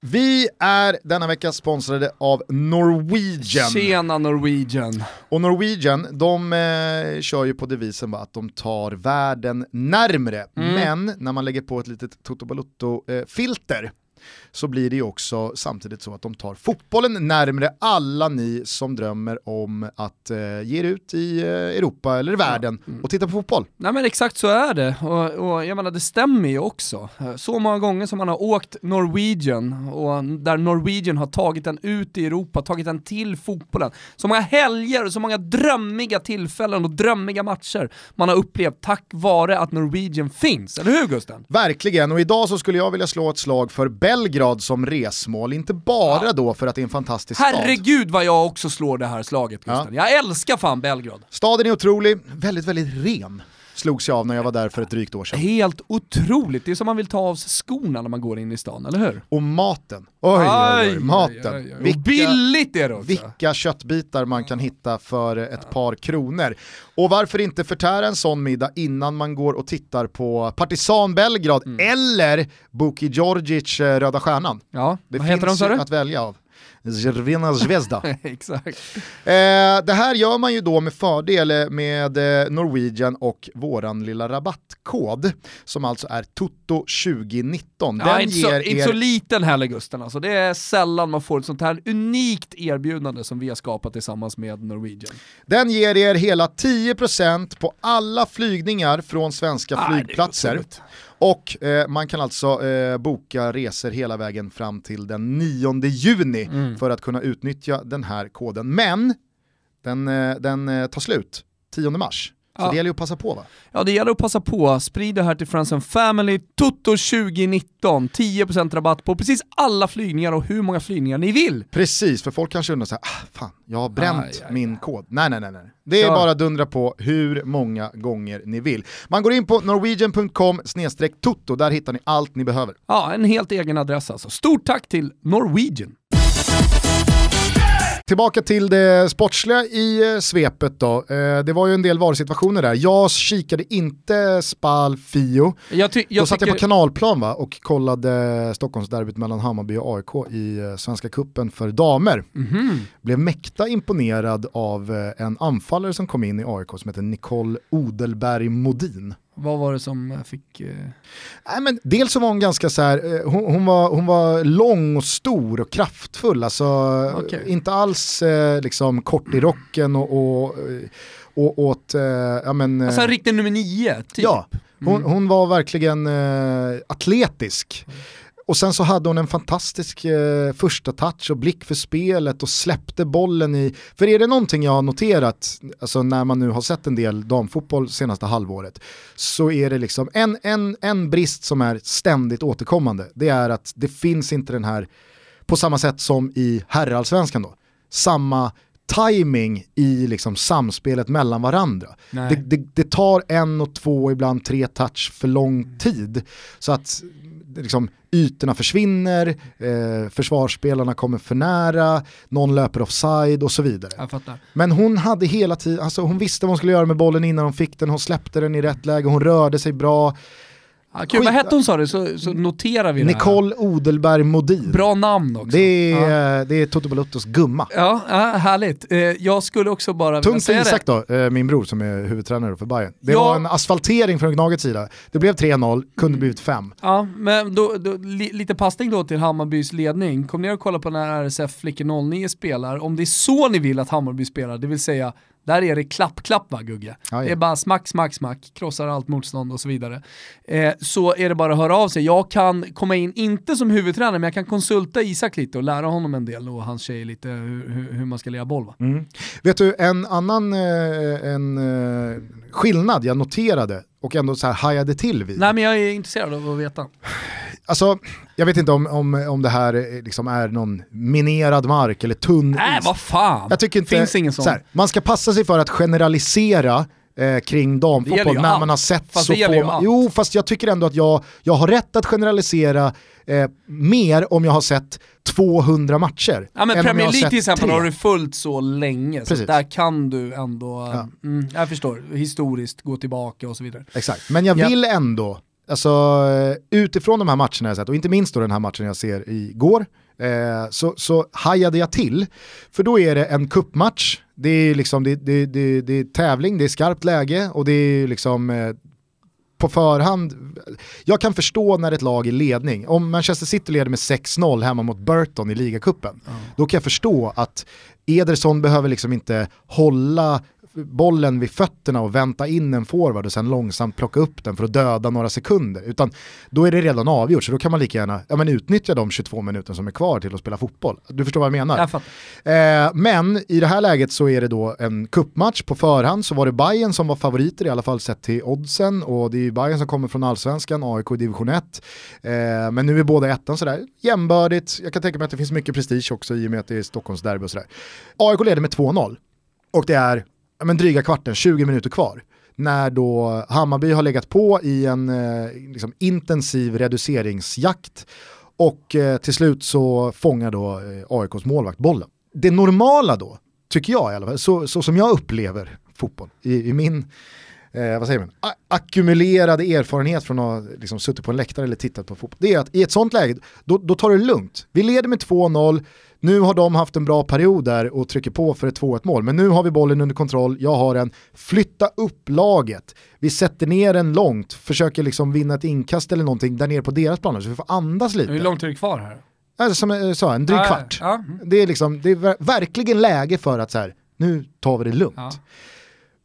Vi är denna vecka sponsrade av Norwegian. Tjena Norwegian. Och Norwegian, de eh, kör ju på devisen va, att de tar världen närmre. Mm. Men när man lägger på ett litet Toto Balutto-filter eh, så blir det ju också samtidigt så att de tar fotbollen närmre alla ni som drömmer om att eh, ge er ut i eh, Europa eller i världen mm. och titta på fotboll. Nej men exakt så är det, och, och jag menar det stämmer ju också. Så många gånger som man har åkt Norwegian och där Norwegian har tagit den ut i Europa, tagit den till fotbollen. Så många helger och så många drömmiga tillfällen och drömmiga matcher man har upplevt tack vare att Norwegian finns, eller hur Gusten? Verkligen, och idag så skulle jag vilja slå ett slag för Belgrad som resmål, inte bara ja. då för att det är en fantastisk Herregud stad. Herregud vad jag också slår det här slaget Gusten. Ja. Jag älskar fan Belgrad. Staden är otrolig, väldigt, väldigt ren slogs jag av när jag var där för ett drygt år sedan. Helt otroligt, det är som man vill ta av sig skorna när man går in i stan, eller hur? Och maten. Oj, oj, oj, maten. Oj, vilka, billigt är det också. Vilka köttbitar man kan hitta för ett par kronor. Och varför inte förtära en sån middag innan man går och tittar på Partisan Belgrad mm. eller Buki Djordjic eh, Röda Stjärnan. Ja, det vad heter finns de, ju att välja av. Zervena Zvezda. Exakt. Eh, det här gör man ju då med fördel eh, med eh, Norwegian och våran lilla rabattkod som alltså är TOTO2019. Den ja, inte, så, er... inte så liten heller Gusten, alltså. det är sällan man får ett sånt här unikt erbjudande som vi har skapat tillsammans med Norwegian. Den ger er hela 10% på alla flygningar från svenska ah, flygplatser. Och eh, man kan alltså eh, boka resor hela vägen fram till den 9 juni mm. för att kunna utnyttja den här koden. Men den, eh, den eh, tar slut 10 mars. Så ja. det gäller att passa på va? Ja det gäller att passa på, sprid det här till Friends and Family, Toto 2019, 10% rabatt på precis alla flygningar och hur många flygningar ni vill. Precis, för folk kanske undrar såhär, ah, fan, jag har bränt aj, aj, min kod. Nej nej nej, nej. det är bara att dundra på hur många gånger ni vill. Man går in på norwegian.com toto, där hittar ni allt ni behöver. Ja, en helt egen adress alltså. Stort tack till Norwegian. Tillbaka till det sportsliga i eh, svepet då. Eh, det var ju en del varsituationer där. Jag kikade inte Spal Fio. Jag ty- jag då satt tycker... jag på kanalplan va? och kollade Stockholmsderbyt mellan Hammarby och AIK i eh, Svenska Kuppen för damer. Mm-hmm. Blev mäkta imponerad av en anfallare som kom in i AIK som heter Nicole Odelberg Modin. Vad var det som fick... Eh... Nej, men dels så var hon ganska så här, eh, hon, hon, var, hon var lång och stor och kraftfull, alltså okay. inte alls eh, liksom kort i rocken och, och, eh, och åt, eh, ja men... Alltså en riktig nummer nio, typ. Ja, hon, mm. hon var verkligen eh, atletisk. Mm. Och sen så hade hon en fantastisk eh, första touch och blick för spelet och släppte bollen i, för är det någonting jag har noterat, alltså när man nu har sett en del damfotboll senaste halvåret, så är det liksom en, en, en brist som är ständigt återkommande, det är att det finns inte den här, på samma sätt som i herrallsvenskan då, samma timing i liksom samspelet mellan varandra. Det, det, det, tar en och två, ibland tre touch för lång tid. Så att liksom, ytorna försvinner, eh, försvarsspelarna kommer för nära, någon löper offside och så vidare. Men hon hade hela tiden, alltså hon visste vad hon skulle göra med bollen innan hon fick den, hon släppte den i rätt läge, hon rörde sig bra. Ja, kul, vad hette hon sa du, så, så noterar vi Nicole det här. Odelberg Modin. Bra namn också. Det är, ja. det är Toto Baluttos gumma. Ja, härligt. Eh, jag skulle också bara Tungt för Isak då, eh, min bror som är huvudtränare för Bayern. Det ja. var en asfaltering från Gnagets sida. Det blev 3-0, kunde mm. blivit 5. Ja, men då, då, li, lite passning då till Hammarbys ledning. Kom ner och kolla på när RSF Flickor 09 spelar. Om det är så ni vill att Hammarby spelar, det vill säga där är det klapp-klapp va Gugge? Ja, det är bara smack, smack, smack, krossar allt motstånd och så vidare. Eh, så är det bara att höra av sig. Jag kan komma in, inte som huvudtränare, men jag kan konsulta Isak lite och lära honom en del och hans tjej lite hur, hur man ska lira boll. Mm. Vet du, en annan eh, en, eh, skillnad jag noterade och ändå så här hajade till vid. Nej men jag är intresserad av att veta. Alltså, jag vet inte om, om, om det här liksom är någon minerad mark eller tunn Nej, vad fan. Jag tycker inte, Finns ingen sån. Så här, man ska passa sig för att generalisera eh, kring damfotboll när allt. man har sett fast så få... Man, jo, fast jag tycker ändå att jag, jag har rätt att generalisera eh, mer om jag har sett 200 matcher. Ja men Premier League till exempel tre. har du följt så länge, Precis. så där kan du ändå, ja. mm, jag förstår, historiskt gå tillbaka och så vidare. Exakt, men jag vill ändå alltså, eh, utifrån de här matcherna jag sett, och inte minst då den här matchen jag ser igår, eh, så, så hajade jag till. För då är det en kuppmatch, det är, liksom, det, det, det, det är tävling, det är skarpt läge och det är liksom eh, på förhand, jag kan förstå när ett lag är ledning, om Manchester City leder med 6-0 hemma mot Burton i ligacupen, mm. då kan jag förstå att Ederson behöver liksom inte hålla bollen vid fötterna och vänta in en forward och sen långsamt plocka upp den för att döda några sekunder. Utan då är det redan avgjort, så då kan man lika gärna ja, men utnyttja de 22 minuter som är kvar till att spela fotboll. Du förstår vad jag menar? Jag eh, men i det här läget så är det då en kuppmatch på förhand, så var det Bayern som var favoriter i alla fall sett till oddsen och det är Bayern som kommer från allsvenskan, AIK i division 1. Eh, men nu är båda ettan sådär jämbördigt, jag kan tänka mig att det finns mycket prestige också i och med att det är Stockholmsderby och sådär. AIK leder med 2-0 och det är men dryga kvarten, 20 minuter kvar. När då Hammarby har legat på i en eh, liksom, intensiv reduceringsjakt och eh, till slut så fångar då eh, AIKs målvakt bollen. Det normala då, tycker jag i alla fall, så, så som jag upplever fotboll i, i min eh, vad säger man, A ackumulerade erfarenhet från att ha liksom, suttit på en läktare eller tittat på fotboll, det är att i ett sånt läge, då, då tar det lugnt. Vi leder med 2-0, nu har de haft en bra period där och trycker på för ett 2-1 mål, men nu har vi bollen under kontroll, jag har en flytta upp laget, vi sätter ner den långt, försöker liksom vinna ett inkast eller någonting där nere på deras planer så vi får andas lite. Hur långt är det kvar här? Alltså, som jag sa, en dryg Ah, kvart. ja. Det är, liksom, det är verkligen läge för att så här, nu tar vi det lugnt. Ja.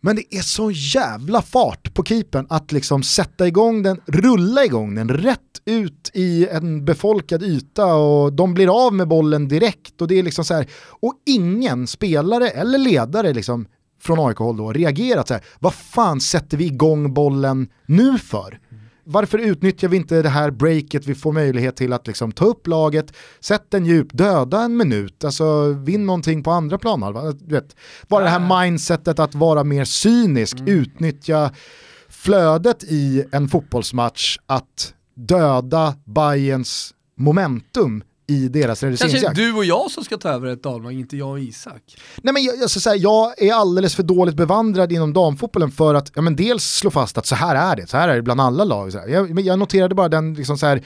Men det är så jävla fart på keepern att liksom sätta igång den, rulla igång den rätt ut i en befolkad yta och de blir av med bollen direkt och det är liksom så här, och ingen spelare eller ledare liksom från AIK-håll då reagerat så här, vad fan sätter vi igång bollen nu för? Varför utnyttjar vi inte det här breaket vi får möjlighet till att liksom ta upp laget, sätta en djup, döda en minut, alltså vinn någonting på andra planhalvan. Bara det här mindsetet att vara mer cynisk, utnyttja flödet i en fotbollsmatch att döda Bayerns momentum i deras Kanske reduceringsjakt. du och jag som ska ta över ett damlag, inte jag och Isak. Nej, men jag, jag, säga, jag är alldeles för dåligt bevandrad inom damfotbollen för att ja, men dels slå fast att så här är det, så här är det bland alla lag. Jag, jag noterade bara den liksom så här,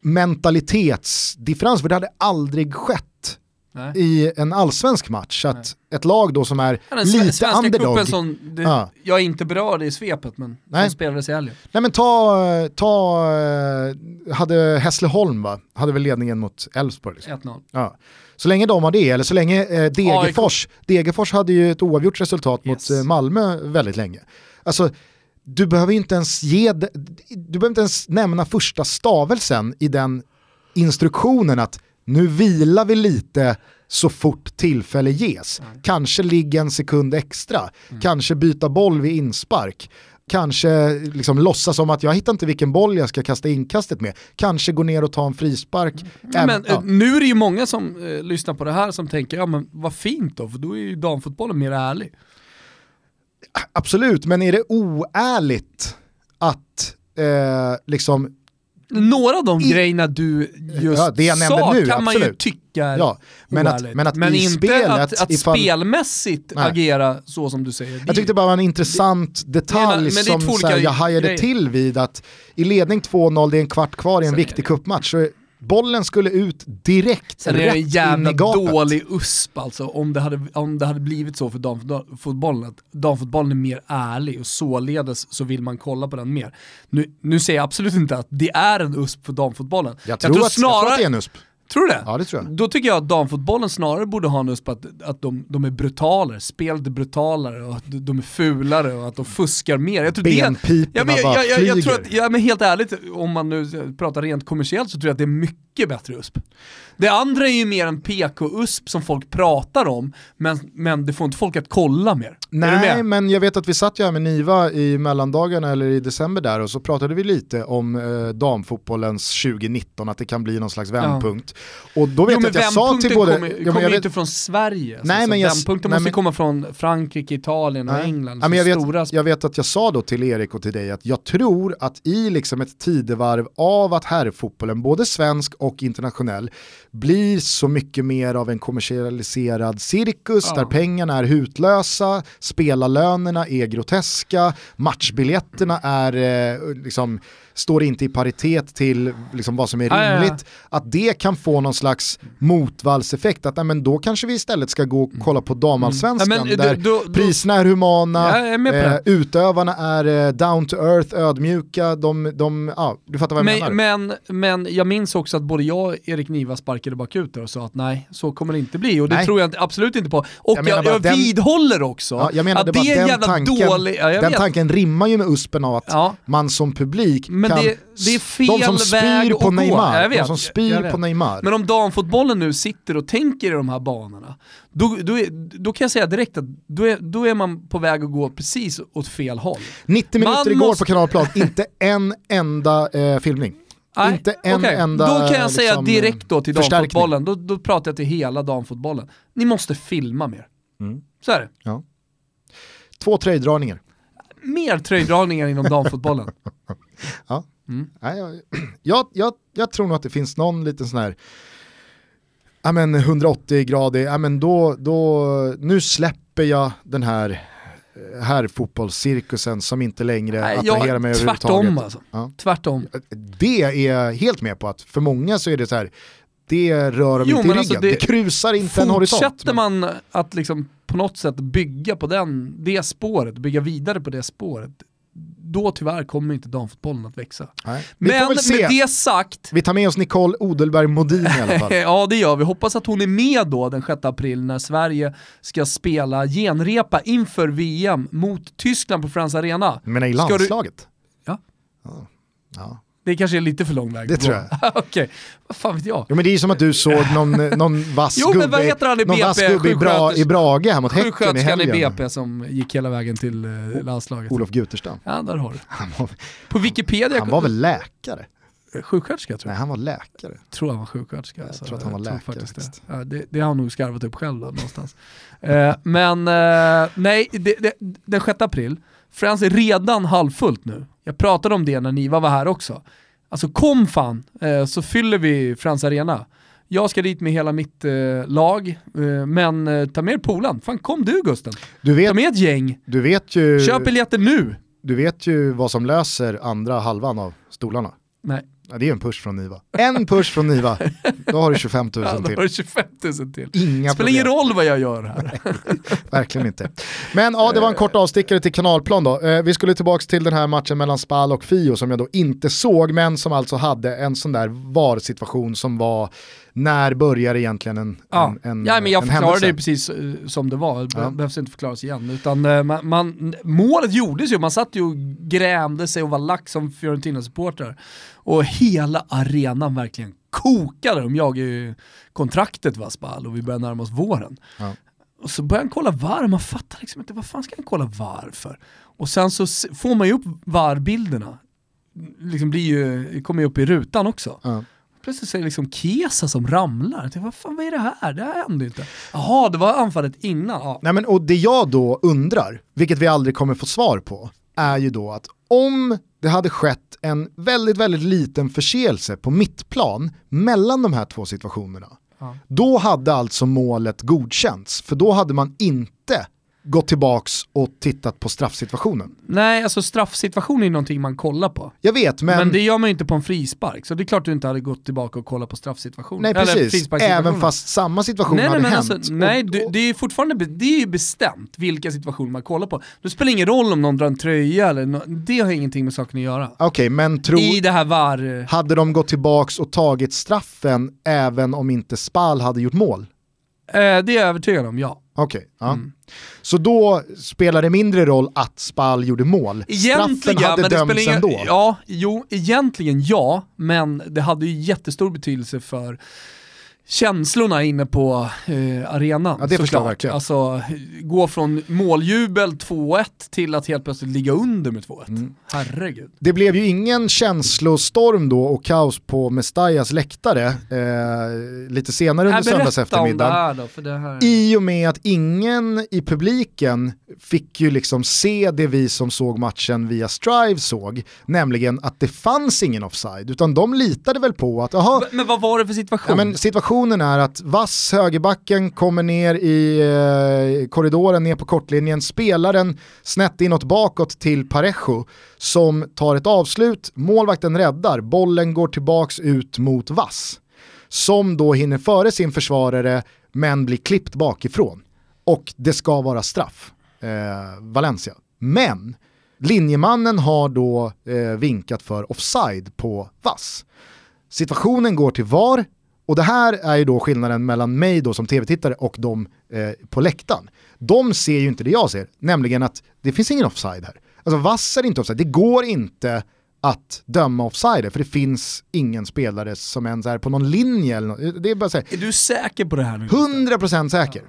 mentalitetsdifferens, för det hade aldrig skett Nej. i en allsvensk match. Att ett lag då som är Ja, lite svenska underdog. cupen som, det, Ja. jag är inte berörd i svepet men Nej. som spelades i helgen. Nej men ta, ta eh, hade Hässleholm va, hade väl ledningen mot Elfsborg. Liksom. 1-0. Ja. Så länge de har det, eller så länge eh, Degerfors, Degerfors hade ju ett oavgjort resultat Yes. mot eh, Malmö väldigt länge. Alltså, du behöver inte ens ge, du behöver inte ens nämna första stavelsen i den instruktionen att nu vilar vi lite så fort tillfälle ges. Kanske ligga en sekund extra, Mm. kanske byta boll vid inspark, kanske liksom låtsas som att jag hittar inte vilken boll jag ska kasta inkastet med, kanske gå ner och ta en frispark. Äm, men, ja. eh, Nu är det ju många som eh, lyssnar på det här som tänker, ja men vad fint då, för då är ju damfotbollen mer ärlig. Absolut, men är det oärligt att eh, liksom, Några av de I- grejerna du just Ja, det jag sa nu, kan man ju absolut. tycka är ja, men att, men att men inte spelet, att, att ifall, spelmässigt Nej. agera så som du säger. Det- jag tyckte det bara var en intressant detalj men det som så här, jag hajade grejer. till vid att i ledning 2-0, det är en kvart kvar i en Sen viktig det- cupmatch, så bollen skulle ut direkt Sen är det en rätt in jävla i gapet. dålig USP alltså, om det, hade, om det hade blivit så för damfotbollen, att damfotbollen är mer ärlig och således så vill man kolla på den mer. Nu, nu säger jag absolut inte att det är en USP för damfotbollen. Jag tror, att, jag tror att det är en USP. Tror du det? Ja det tror jag. Då tycker jag att damfotbollen snarare borde ha en USP att, att de, de är brutalare, spelet är brutalare och att de är fulare och att de fuskar mer. Jag tror det, Benpiporna ja, men, jag, jag, jag, jag tror att, ja, men helt ärligt, om man nu pratar rent kommersiellt så tror jag att det är mycket bättre USP. Det andra är ju mer en PK-USP som folk pratar om, men, men det får inte folk att kolla mer. Nej, men jag vet att vi satt ju här med Niva i mellandagarna eller i december där och så pratade vi lite om eh, damfotbollens 2019, att det kan bli någon slags vändpunkt. Och då vet Jo jag att jag sa till både... kommer, ja, kommer vet- inte från Sverige. Alltså, Nej, men jag- vändpunkten nej, måste men- komma från Frankrike, Italien och Nej. England. Ja, men jag, stora vet, jag vet att jag sa då till Erik och till dig att jag tror att i liksom ett tidevarv av att herrfotbollen, både svensk och internationell, blir så mycket mer av en kommersialiserad cirkus Ja. där pengarna är hutlösa, spelarlönerna är groteska, matchbiljetterna är eh, liksom står inte i paritet till liksom, vad som är Ja, ja, ja. rimligt, att det kan få någon slags motvallseffekt, att nej, men då kanske vi istället ska gå och kolla på damallsvenskan Mm. Ja, men, där då- då- priserna är humana, Ja, jag är eh, utövarna är eh, down to earth, ödmjuka, de, de, ja, du fattar vad jag menar. Men, men, men jag minns också att både jag och Erik Niva sparkade bakut där och sa att nej, så kommer det inte bli. Och det Nej. tror jag absolut inte på. Och Jag jag, menar jag, den- vidhåller också Ja, jag menade att det är en den jävla tanken, dålig... Ja, den vet. tanken rimmar ju med uspen av att Ja. man som publik Men kan, det- det är fel de som spyr på. Neymar, vet, de som spyr på Neymar. Men om damfotbollen nu sitter och tänker i de här banorna, då, då, då kan jag säga direkt att då är, då är man på väg att gå precis åt fel håll. 90 minuter Man igår måste- på Kanalplan, inte en enda eh, filmning. Nej, Inte en okej. enda Då kan jag säga liksom, direkt då till damfotbollen, då, då pratar jag till hela damfotbollen. Ni måste filma mer. Mm. Så är det. Ja. Två tröjdragningar. Mer tröjdragningar inom damfotbollen. Nej, jag, jag, jag, jag tror nog att det finns någon liten sån här ja, men 180-gradig, ja, men då, då, nu släpper jag den här eh, här fotbollscirkusen som inte längre Nej, attraherar jag, mig tvärtom överhuvudtaget. alltså. Ja. Tvärtom. Det är jag helt med på att för många så är det så här, det rör dem Jo, inte i men ryggen. alltså det, det- kryssar inte en horisont. Fortsätter man att liksom på något sätt bygga på den, det spåret, bygga vidare på det spåret, då tyvärr kommer inte damfotbollen att växa. Nej. Men med det sagt, Vi tar med oss Nicole Odelberg Modin i alla fall. ja det gör vi. Hoppas att hon är med då den 6 april när Sverige ska spela genrepa inför VM mot Tyskland på Friends Arena. Men i Ska du- landslaget? Ja. Ja. ja. Det kanske är lite för lång väg Det tror gå. Okej, vad fan vet jag? Jo men det är ju som att du såg någon, någon vass Jo, men vad heter han i BP? vass gubbe i, bra, i Brage här mot Häcken i Sjuksköterskan i helgen. BP som gick hela vägen till eh, landslaget. Olof Guterstam. Ja, där har du. Han var, På Wikipedia, han var väl läkare? sjuksköterska tror jag. Nej han var läkare. tror han var sjuksköterska. Jag tror att han var läkare faktiskt det. Ja, det. Det har han nog skarvat upp själv då, någonstans. eh, men eh, nej, det, den 6 april, Friends är redan halvfullt nu. Jag pratade om det när Niva var här också. Alltså kom fan, eh, så fyller vi Friends Arena. Jag ska dit med hela mitt eh, lag, eh, men eh, ta med er polan. Fan kom du Gusten. Du Ta vet, med ett gäng. du, vet ju, Köp biljetter nu. du vet ju vad som löser andra halvan av stolarna. Nej, Ja, det är en push från Niva. En push från Niva, då har du 25 000 ja, då till. har du 25 000 till. Inga Spelar ingen roll vad jag gör här. Verkligen inte. Men ja, det var en kort avstickare till kanalplan då. Eh, vi skulle tillbaka till den här matchen mellan Spal och Fio som jag då inte såg, men som alltså hade en sån där VAR-situation som var, när börjar egentligen en, Ja, en, en ja men jag förklarade det precis eh, som det var, det Ja. behövs inte förklaras igen. Utan, eh, man, man, målet gjordes ju, man satt ju och grämde sig och var lack som Fiorentina-supportrar. Och hela arenan verkligen kokade, de jagade ju kontraktet va Spal och vi började närma oss våren. Ja. Och så började han kolla VAR, man fattar liksom inte vad fan ska han kolla VAR för? Och sen så får man ju upp VAR-bilderna, liksom blir ju, kommer ju upp i rutan också. Ja. Plötsligt så är det liksom Kesa som ramlar. Jag tänkte, vad fan vad är det här? Det här hände inte. Jaha, det var anfallet innan. Ja. Nej, men, och det jag då undrar, vilket vi aldrig kommer få svar på, är ju då att om det hade skett en väldigt, väldigt liten förseelse på mittplan mellan de här två situationerna, Ja. då hade alltså målet godkänts. För då hade man inte gått tillbaks och tittat på straffsituationen. Nej, alltså straffsituation är någonting man kollar på. Jag vet, men, Men, det gör man ju inte på en frispark, så det är klart du inte hade gått tillbaka och kollat på straffsituationen. nej precis, även fast samma situation Nej, nej, hade men hänt. alltså, nej Och- det är fortfarande det är ju bestämt vilka situationer man kollar på. Det spelar ingen roll om någon drar en tröja eller nå- det har ingenting med saken att göra. Okej, men tro, I det här VAR... hade de gått tillbaks och tagit straffen även om inte Spal hade gjort mål? Eh, det är jag övertygad om, ja. Okej, ja. Mm. Så då spelar det mindre roll att Spal gjorde mål. Straffen Egentligen, hade men det dömts ingen, ändå. Ja, jo, egentligen ja, men det hade ju jättestor betydelse för känslorna inne på eh, arenan. Ja, det förstår jag verkligen. Alltså, gå från måljubel 2-1 till att helt plötsligt ligga under med 2-1. Mm. Herregud. Det blev ju ingen känslostorm då och kaos på Mestallas läktare eh, lite senare under Äh, det söndagseftermiddagen. här. I och med att ingen i publiken fick ju liksom se det vi som såg matchen via Strive såg, nämligen att det fanns ingen offside, utan de litade väl på att, jaha, Men vad var det för situation? Ja, men situationen är att Vass, högerbacken, kommer ner i eh, korridoren, ner på kortlinjen, spelar den snett inåt bakåt till Parejo som tar ett avslut, målvakten räddar, bollen går tillbaks ut mot Vass. Som då hinner före sin försvarare men blir klippt bakifrån. Och det ska vara straff, eh, Valencia. Men linjemannen har då eh, vinkat för offside på Vass. Situationen går till VAR och det här är ju då skillnaden mellan mig då som tv-tittare och de eh, på läktaren. De ser ju inte det jag ser, nämligen att det finns ingen offside här. Alltså Vass är inte offside, det går inte att döma offside för det finns ingen spelare som ens är på någon linje eller något. Det är bara så här, Är du säker på det här nu? 100% säker.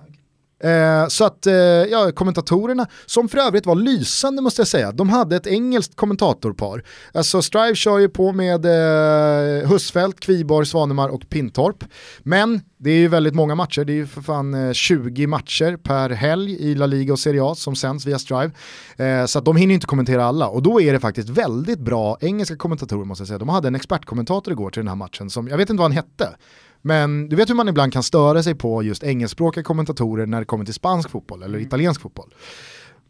Eh, så att eh, ja, kommentatorerna, som för övrigt var lysande måste jag säga, de hade ett engelskt kommentatorpar. Alltså Strive kör ju på med eh, Husfeldt, Kviborg, Svanemar och Pintorp. Men det är ju väldigt många matcher, det är ju för fan eh, 20 matcher per helg i La Liga och Serie A som sänds via Strive. Eh, så att de hinner ju inte kommentera alla och då är det faktiskt väldigt bra engelska kommentatorer måste jag säga. De hade en expertkommentator igår till den här matchen som, jag vet inte vad han hette, men du vet hur man ibland kan störa sig på just engelskspråkiga kommentatorer när det kommer till spansk fotboll eller italiensk fotboll.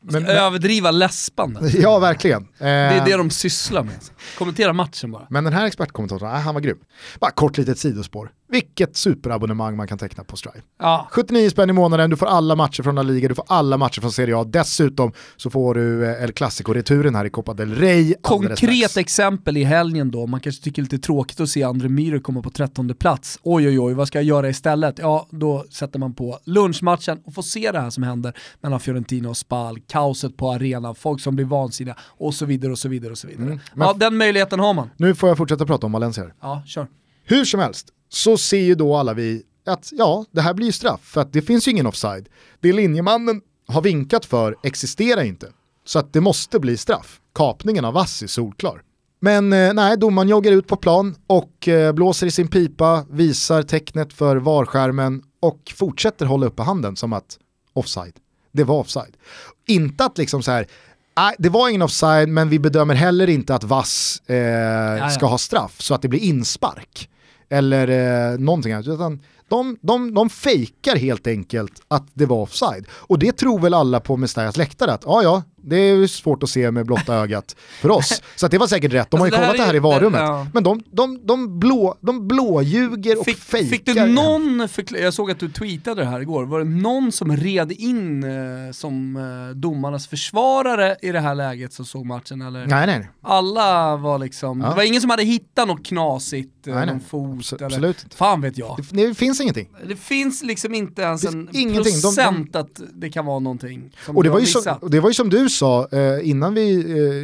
Men, men, Överdriva läspande. ja, verkligen. Det är Eh, det de sysslar med. Kommentera matchen bara. Men den här expertkommentatorn, han var grym. Bara kort litet sidospår. Vilket superabonnemang man kan teckna på Strive. Ja. 79 spänn i månaden, du får alla matcher från La Liga, du får alla matcher från Serie A. Dessutom så får du eh, El Clasico-returen här i Copa del Rey. Konkret exempel i helgen då, man kanske tycker det är lite tråkigt att se André Myhre komma på trettonde plats. Oj oj oj, vad ska jag göra istället? Ja, då sätter man på lunchmatchen och får se det här som händer mellan Fiorentina och Spal, kaoset på arenan, folk som blir vansinniga och så vidare och så vidare och så vidare. Mm. Ja, den möjligheten har man. Nu får jag fortsätta prata om Valencia. Ja, kör. Hur som helst, så ser ju då alla vi att ja, det här blir ju straff för att det finns ju ingen offside. Det linjemannen har vinkat för existerar inte. Så att det måste bli straff. Kapningen av Vass är solklar. Men eh, nej, domaren joggar ut på plan och eh, blåser i sin pipa, visar tecknet för varskärmen och fortsätter hålla uppe handen som att offside. Det var offside. Inte att liksom så här, nej, det var ingen offside men vi bedömer heller inte att Vass eh, ska ha straff så att det blir inspark eller eh, någonting annat. Utan de, de, de fejkar helt enkelt att det var offside. Och det tror väl alla på Mestayas läktare att ja ja, det är svårt att se med blotta ögat för oss. Så det var säkert rätt, de alltså har ju kollat det här, i varummet. Ja. Men de, de, de, blå, de blåljuger och fick, fejkar. Fick du någon, jag såg att du tweetade det här igår, var det någon som red in eh, som eh, domarnas försvarare i det här läget som såg matchen? Eller? Nej, nej. Alla var liksom, ja. det var ingen som hade hittat något knasigt, eh, nej, någon fot Abs eller, absolut fan vet jag. Det, det, finns ingenting. Det finns liksom inte ens en ingenting. procent de, de, att det kan vara någonting och det var, ju som, det var ju som du sa eh, innan vi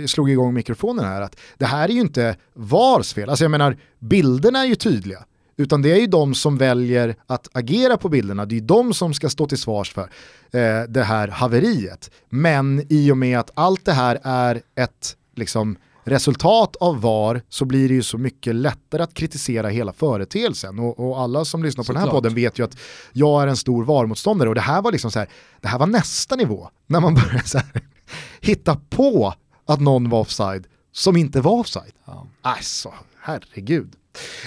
eh, slog igång mikrofonen här, att det här är ju inte VARs fel. Alltså jag menar, bilderna är ju tydliga. Utan det är ju de som väljer att agera på bilderna, det är ju de som ska stå till svars för eh, det här haveriet. Men i och med att allt det här är ett liksom, resultat av VAR så blir det ju så mycket lättare att kritisera hela företeelsen. Och, och alla som lyssnar på så den här klart. podden vet ju att jag är en stor VAR-motståndare och det här var liksom så här, det här var nästa nivå när man började så här, hitta på att någon var offside som inte var offside. Ja. Alltså, herregud.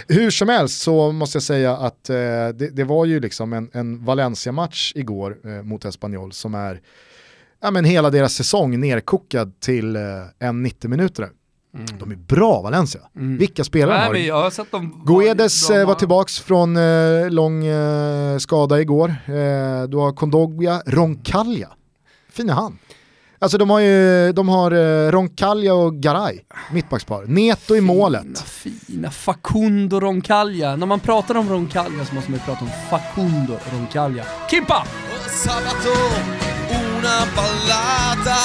Hur som helst så måste jag säga att eh, det, det, var ju liksom en, en Valencia-match igår eh, mot Espanyol som är ja, men hela deras säsong nerkokad till eh, en 90 minuter. Mm. De är bra Valencia. Mm. Vilka spelare Nej, har de? Jag har sett dem Guedes de... var tillbaka från eh, lång eh, skada igår. Eh, du har Kondogbia, Roncaglia. Fina han. Alltså de har ju, de har eh, Roncaglia och Garay, mittbackspar. Neto i målet. Fina, fina. Facundo Roncaglia. När man pratar om Roncaglia så måste man ju prata om Facundo Roncaglia. Kimpa! Sabato, una ballata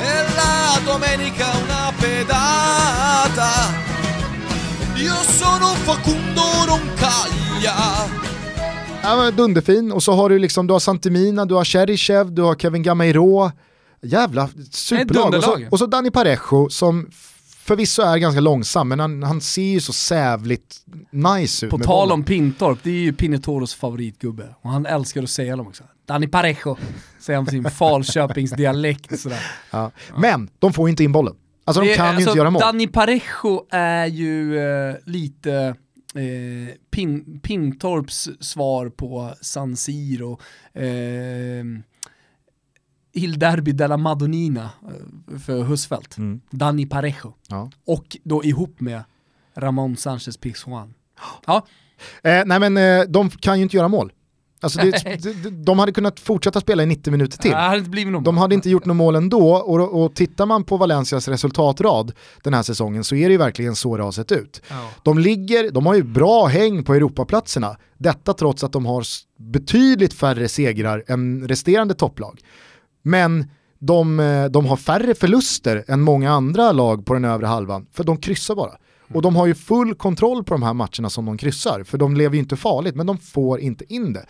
e la domenica una pedata. Io sono Facundo Roncaglia. Ja, dunderfin, och så har du liksom, du har Santimina, du har Cheryshev, du har Kevin Gamairo. Jävla superlag. Och så, och så Dani Parejo som förvisso är ganska långsam, men han, han ser ju så sävligt nice ut. På tal om Pintorp, det är ju Pinetoros favoritgubbe. Och han älskar att säga dem också. Danny Parejo, säger han på sin Falköpingsdialekt sådär. Ja. Men de får ju inte in bollen. Alltså de kan ju alltså, inte göra mål. Danny Parejo är ju eh, lite eh, Pin, Pintorps svar på San Siro. Eh, Il Derby della Madonnina eh, för Husfeldt. Mm. Danny Parejo. Ja. Och då ihop med Ramon Sanchez Pizjuan. Ja. Eh, nej men eh, de kan ju inte göra mål. Alltså det, de, de hade kunnat fortsätta spela i 90 minuter till. hade de hade inte gjort något mål ändå och, och tittar man på Valencias resultatrad den här säsongen så är det ju verkligen så det har sett ut. Ja. De ligger, de har ju bra häng på Europaplatserna, detta trots att de har betydligt färre segrar än resterande topplag. Men de, eh, de har färre förluster än många andra lag på den övre halvan, för de kryssar bara. Och de har ju full kontroll på de här matcherna som de kryssar, för de lever ju inte farligt, men de får inte in det.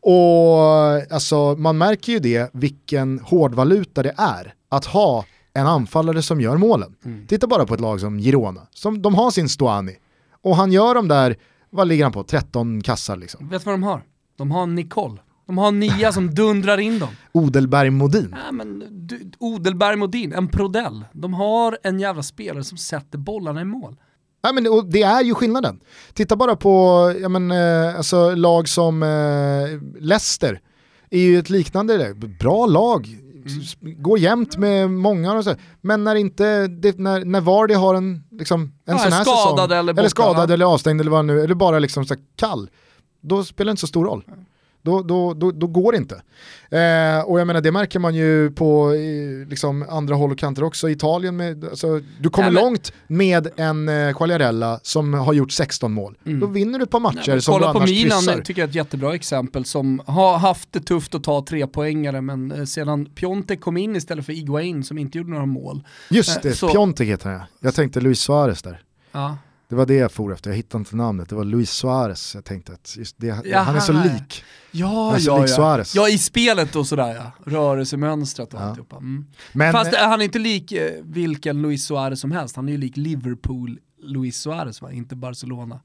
Och alltså, man märker ju det, vilken hårdvaluta det är att ha en anfallare som gör målen. Mm. Titta bara på ett lag som Girona, som de har sin Stoani. Och han gör de där, vad ligger han på, 13 kassar liksom. Vet du vad de har? De har Nicole. De har nia som dundrar in dem. Odelberg Modin. Ja, men, du, Odelberg Modin, en prodell. De har en jävla spelare som sätter bollarna i mål. Ja, men, det är ju skillnaden. Titta bara på ja, men, eh, alltså, lag som eh, Leicester. är ju ett liknande, bra lag mm. går jämnt med många och så. Men när inte, det, när, när Vardy har en, liksom, en ja, sån här skadad säsong, eller, eller skadad eller avstängd eller vad nu, eller bara liksom så kall, då spelar det inte så stor roll. Då, då, då, då går det inte. Eh, och jag menar det märker man ju på i, liksom andra håll och kanter också. Italien, med, alltså, du kommer Nej, men... långt med en eh, Quagliarella som har gjort 16 mål. Mm. Då vinner du ett par matcher Nej, som du annars på Milan kryssar. tycker jag är ett jättebra exempel som har haft det tufft att ta tre poängare men eh, sedan Piontek kom in istället för Iguain som inte gjorde några mål. Just det, eh, så... Piontek heter han Jag tänkte Luis Suarez där. Ja. Det var det jag for efter, jag hittade inte namnet. Det var Luis Suarez. Jag tänkte att det, Jaha, han är så lik. Ja, ja, lik ja. Suarez. ja, i spelet och sådär ja. Rörelsemönstret och ja. alltihopa. Mm. Men, Fast eh, han är inte lik eh, vilken Luis Suarez som helst. Han är ju lik Liverpool Luis Suarez va? Inte Barcelona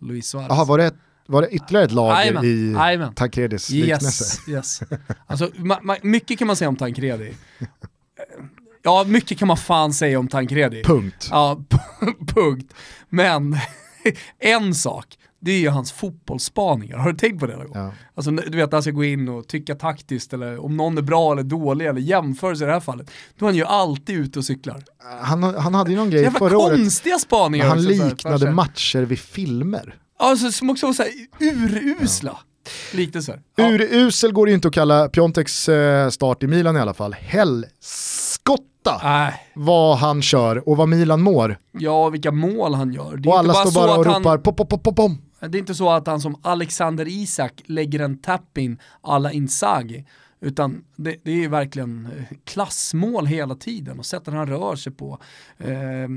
Luis Suarez. Jaha, var det, var det ytterligare ett lager Amen. i Amen. Tancredis yes, liknelse? Yes. Alltså, mycket kan man säga om Tancredi. Ja, mycket kan man fan säga om Tancredi. Punkt. Ja, punkt. Men en sak, det är ju hans fotbollsspaningar. Har du tänkt på det någon gång? Ja. Alltså, du vet, han ska gå in och tycka taktiskt eller om någon är bra eller dålig eller jämförelse i det här fallet. Då är han ju alltid ute och cyklar. Han, han hade ju någon grej förra året. konstiga spaningar. Han liknade matcher vid filmer. Alltså som också var såhär urusla. Ja. Liknelser. Ja. Urusel går det ju inte att kalla Piontex eh, start i Milan i alla fall. Helskott fatta äh. vad han kör och vad Milan mår. Ja, vilka mål han gör. Det och alla bara står bara och ropar pop, pop, pop, pop, pom. Det är inte så att han som Alexander Isak lägger en tap-in alla Inzaghi. Utan det, det, är verkligen eh, klassmål hela tiden och sättet han rör sig på. Eh,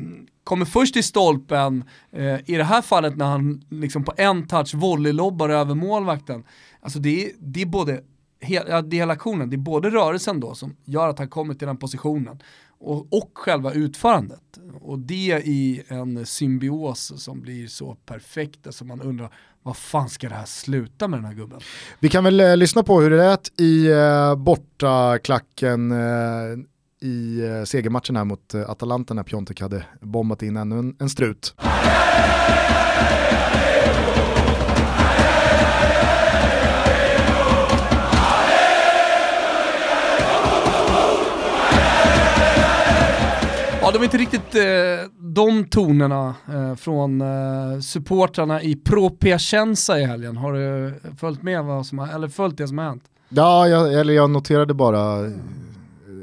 kommer först i stolpen, eh, i det här fallet när han liksom på en touch volleylobbar över målvakten. Alltså det är, det är både ja, det är hela aktionen, det är både rörelsen då som gör att han kommer till den positionen och, och själva utförandet. Och det i en symbios som blir så perfekt som man undrar vad fan ska det här sluta med den här gubben? Vi kan väl eh, lyssna på hur det lät i eh, bortaklacken eh, i eh, segermatchen här mot eh, Atalanta när Piontek hade bombat in ännu en, en strut. Ja, de är inte riktigt eh, de tonerna eh, från eh, supportrarna i Pro Piacenza i helgen. Har du följt med vad som har, eller följt det som har hänt? Ja, jag, eller jag noterade bara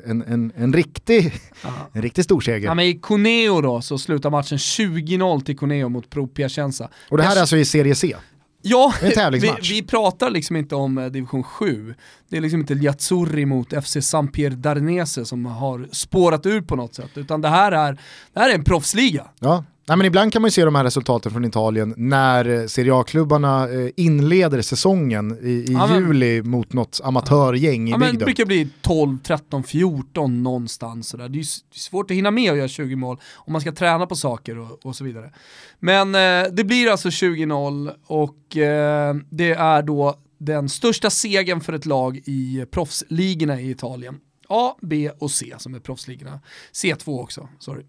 en, en, en, riktig, en riktig storseger. Ja, men I Cuneo då så slutar matchen 20-0 till Cuneo mot Pro Piacenza. Och det här är alltså i Serie C? Ja, vi, vi, pratar liksom inte om eh, division 7. Det är liksom inte Liazzurri mot FC Sampier Darnese som har spårat ur på något sätt, utan det här är, det här är en proffsliga. Ja, Nej, men ibland kan man ju se de här resultaten från Italien när eh, Serie A-klubbarna eh, inleder säsongen i, i ja, juli mot något amatörgäng i ja, bygden. Det brukar bli 12, 13, 14 någonstans. Sådär. Det är svårt att hinna med att göra 20 mål om man ska träna på saker och, och så vidare. Men eh, det blir alltså 20-0 och eh, det är då den största segern för ett lag i proffsligorna i Italien. A, B och C som är proffsligorna. C2 också, sorry.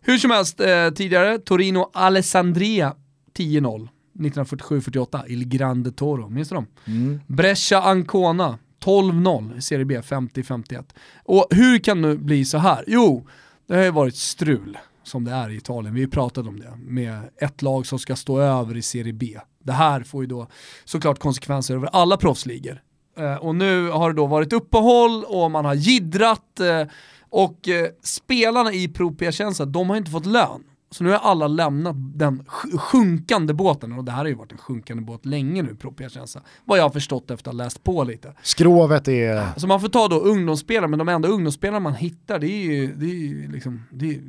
Hur som helst, eh, tidigare, Torino Alessandria 10-0. 1947-48, Il Grande Toro, minns du dem? Mm. Brescia Ancona 12-0 i Serie B, 50-51. Och hur kan det bli så här? Jo, det har ju varit strul som det är i Italien. Vi pratat om det med ett lag som ska stå över i Serie B. Det här får ju då såklart konsekvenser över alla proffsligor. Eh, och nu har det då varit uppehåll och man har gidrat eh, och eh, spelarna i Pro Piacenza, de har inte fått lön. Så nu har alla lämnat den sjunkande båten, och det här har ju varit en sjunkande båt länge nu, Pro Piacenza. Vad jag har förstått efter att ha läst på lite. Skrovet är... Så man får ta då ungdomsspelare, men de enda ungdomsspelare man hittar, det är ju, det är ju liksom, det är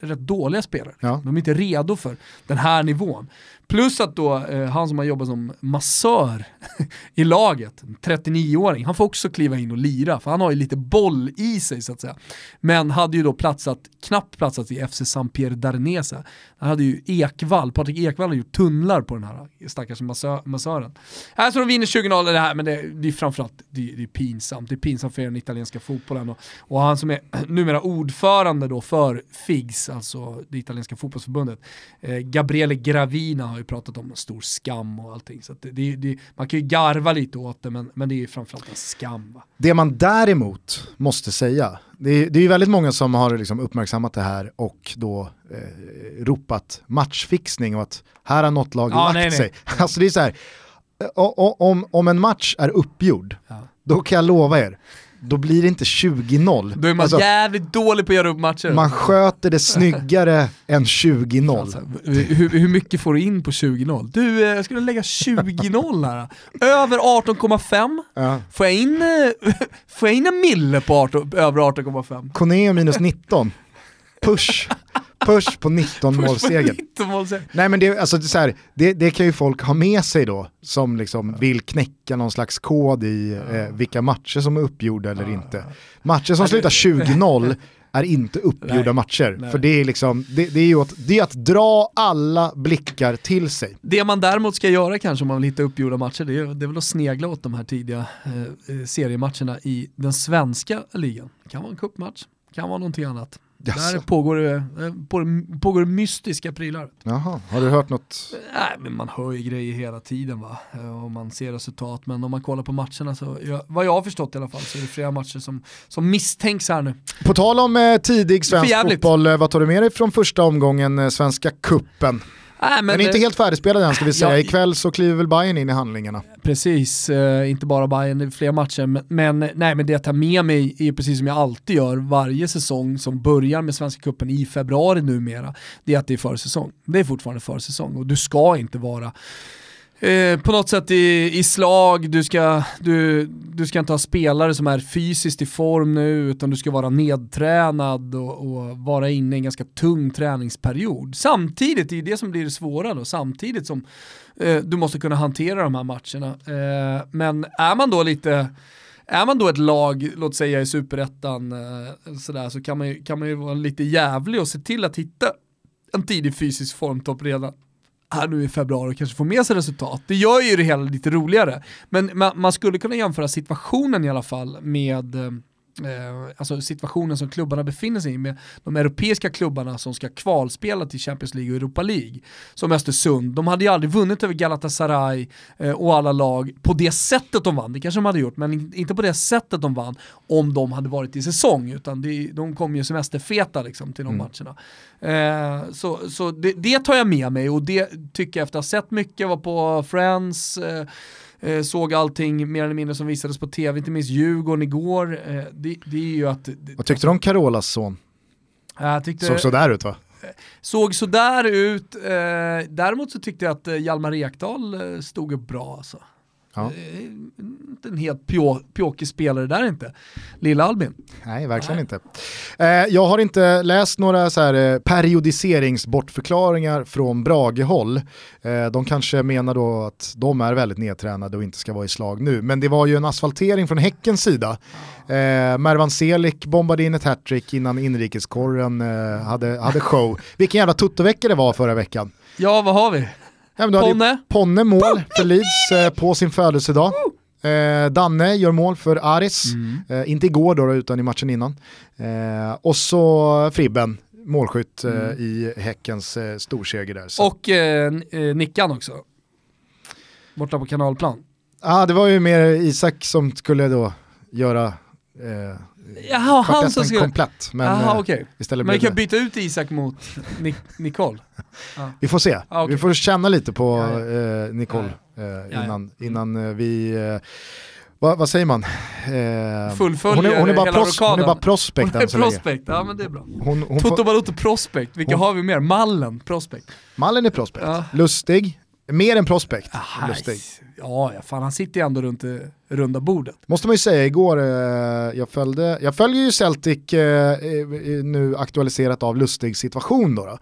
rätt dåliga spelare. Ja. De är inte redo för den här nivån. Plus att då eh, han som har jobbat som massör i laget, 39-åring, han får också kliva in och lira för han har ju lite boll i sig så att säga. Men hade ju då platsat, knappt platsat i FC Sampier Darnese. Han hade ju Ekvall, Patrik Ekvall har gjort tunnlar på den här stackars massö massören. Här så de vinner 20-0 det här, men det, det är framförallt det, det är pinsamt. Det är pinsamt för den italienska fotbollen. Och, och han som är numera ordförande då för FIGS, alltså det italienska fotbollsförbundet, eh, Gabriele Gravina har ju pratat om en stor skam och allting. Så det, det, man kan ju garva lite åt det men, men det är ju framförallt en skam. Va? Det man däremot måste säga, det är, det är ju väldigt många som har liksom uppmärksammat det här och då eh, ropat matchfixning och att här har något lag ja, lagt nej, sig. Nej. Alltså det är så här, om, om en match är uppgjord, ja. då kan jag lova er, då blir det inte 20-0. Då är man alltså, jävligt dålig på att göra upp matcher. Man sköter det snyggare än 20-0. Alltså, hur, hur, mycket får du in på 20-0? Du, eh, jag skulle lägga 20-0 här. Över 18,5. Ja. Får, jag in, eh, får jag in en mille på 18, över 18,5? Kone minus 19. Push. Push på 19 målseger. Nej men det, alltså, det, så här, det, det, kan ju folk ha med sig då, som liksom vill knäcka någon slags kod i eh, vilka matcher som är uppgjorda eller inte. Matcher som slutar 20-0 är inte uppgjorda Nej. matcher. Nej. För det är, liksom, det, det, är ju att, det är att dra alla blickar till sig. Det man däremot ska göra kanske om man vill hitta uppgjorda matcher, det är, det är väl att snegla åt de här tidiga eh, eh seriematcherna i den svenska ligan. Det kan vara en cupmatch, kan vara någonting annat. Jaså. Där pågår det, pågår, pågår det mystiska prylar. Jaha, har du hört något? Nej, men man hör ju grejer hela tiden va, och man ser resultat. Men om man kollar på matcherna så, vad jag har förstått i alla fall, så är det flera matcher som, som misstänks här nu. På tal om eh, tidig svensk fotboll, eh, vad tar du med dig från första omgången eh, Svenska Kuppen? Äh, men, är inte helt färdigspelad än ska vi säga. Ja, Ikväll så kliver väl Bayern in i handlingarna. Precis, uh, inte bara Bayern, det är fler matcher. Men, men, nej, men det jag tar med mig är precis som jag alltid gör varje säsong som börjar med Svenska Cupen i februari numera. Det är att det är försäsong. Det är fortfarande försäsong och du ska inte vara Eh, på något sätt i, i slag, du ska, du, du ska inte ha spelare som är fysiskt i form nu utan du ska vara nedtränad och, och vara inne i en ganska tung träningsperiod. Samtidigt, det är det som blir det svåra då, samtidigt som eh, du måste kunna hantera de här matcherna. Eh, men är man då lite är man då ett lag, låt säga i superettan, eh, sådär, så kan man, ju, kan man ju vara lite jävlig och se till att hitta en tidig fysisk formtopp redan här nu i februari och kanske få med sig resultat. Det gör ju det hela lite roligare. Men man, man skulle kunna jämföra situationen i alla fall med eh, eh, alltså situationen som klubbarna befinner sig i med de europeiska klubbarna som ska kvalspela till Champions League och Europa League. Som Östersund, de hade ju aldrig vunnit över Galatasaray eh, och alla lag på det sättet de vann. Det kanske de hade gjort, men inte på det sättet de vann om de hade varit i säsong, utan det, de kom ju semesterfeta liksom till de mm. matcherna. Eh, så så det, det, tar jag med mig och det tycker jag efter att ha sett mycket, var på Friends, eh, eh, såg allting mer eller mindre som visades på tv, inte minst Djurgården igår. Eh, det, det, är ju att... Vad tyckte du om Carolas son? Jag tyckte, såg sådär ut va? Såg sådär ut, eh, däremot så tyckte jag att eh, Hjalmar Ekdal eh, stod upp bra alltså. Ja. Inte en helt pjå, pjåkig spelare där inte. Lilla Albin. Nej, verkligen Nej. inte. Eh, jag har inte läst några så här, eh, periodiseringsbortförklaringar från Brage-håll. Eh, de kanske menar då att de är väldigt nedtränade och inte ska vara i slag nu. Men det var ju en asfaltering från Häckens sida. Eh, Mervan Selik bombade in ett hattrick innan inrikeskorren eh, hade, hade show. Vilken jävla tuttovecka det var förra veckan. Ja, vad har vi? Ja, Ponne. Ponne mål för Leeds eh, på sin födelsedag. Eh, Danne gör mål för Aris, mm. eh, inte igår då, utan i matchen innan. Eh, och så Fribben, målskytt eh, mm. i Häckens eh, storseger där. Så. Och eh, Nickan också, borta på kanalplan. Ja, ah, det var ju mer Isak som skulle då göra Jaha, han som ska... komplett. Men, Jaha, eh, okay. istället men vi kan byta ut Isak mot Nic Nicole. Ja. Vi får se, ah, okay. vi får känna lite på eh, Nicole eh, innan, innan eh, vi eh, vad, vad, säger man? Eh, Fullföljer hon är, hon, är bara pros, hon är bara prospect hon är prospect, ja men det är bra. Hon, hon Toto Balotto prospect, vilka hon, har vi mer? Mallen prospect. Mallen är prospect, ja. lustig, Mer än prospect, Aha, lustig. Ja, fan han sitter ju ändå runt det runda bordet. Måste man ju säga, igår, eh, jag, följde, jag följer ju Celtic eh, nu aktualiserat av Lustig situation då. då.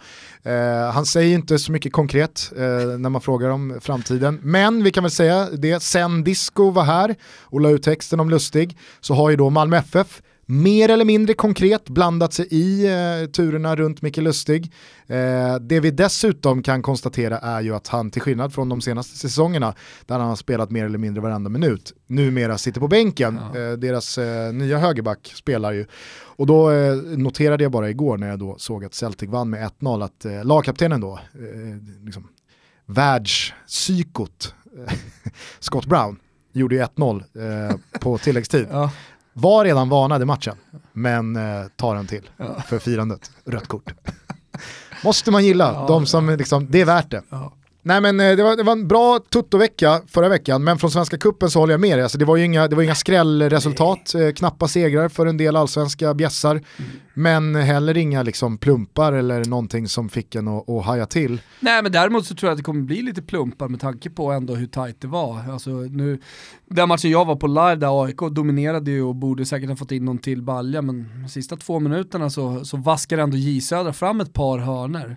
Eh, han säger inte så mycket konkret när man frågar om framtiden, men vi kan väl säga det, sen Disco var här och la ut texten om Lustig så har ju då Malmö FF mer eller mindre konkret blandat sig i eh, turerna runt Micke Lustig. Eh, det vi dessutom kan konstatera är ju att han till skillnad från de senaste säsongerna där han har spelat mer eller mindre varenda minut, numera sitter på bänken. Ja. Eh, deras eh, nya högerback spelar ju. Och då eh, noterade jag bara igår när jag då såg att Celtic vann med 1-0 att eh, lagkaptenen då, liksom, världspsykot Scott Brown gjorde ju 1-0 eh, på tilläggstid. ja. Var redan varnad i matchen, men eh, tar en till ja. för firandet. Rött kort. Måste man gilla, ja, de som liksom, det är värt det. Nej men eh, det var, det var en bra tuttovecka förra veckan, men från Svenska Kuppen så håller jag med dig. Alltså, det var ju inga, det var inga skrällresultat, eh, knappa segrar för en del allsvenska bjässar, mm. men heller inga liksom, plumpar eller någonting som fick en att, att haja till. Nej men däremot så tror jag att det kommer bli lite plumpar med tanke på ändå hur tajt det var. Alltså, nu, den matchen jag var på live där AIK dominerade ju och borde säkert ha fått in någon till balja, men de sista två minuterna så, så vaskar ändå J Södra fram ett par hörner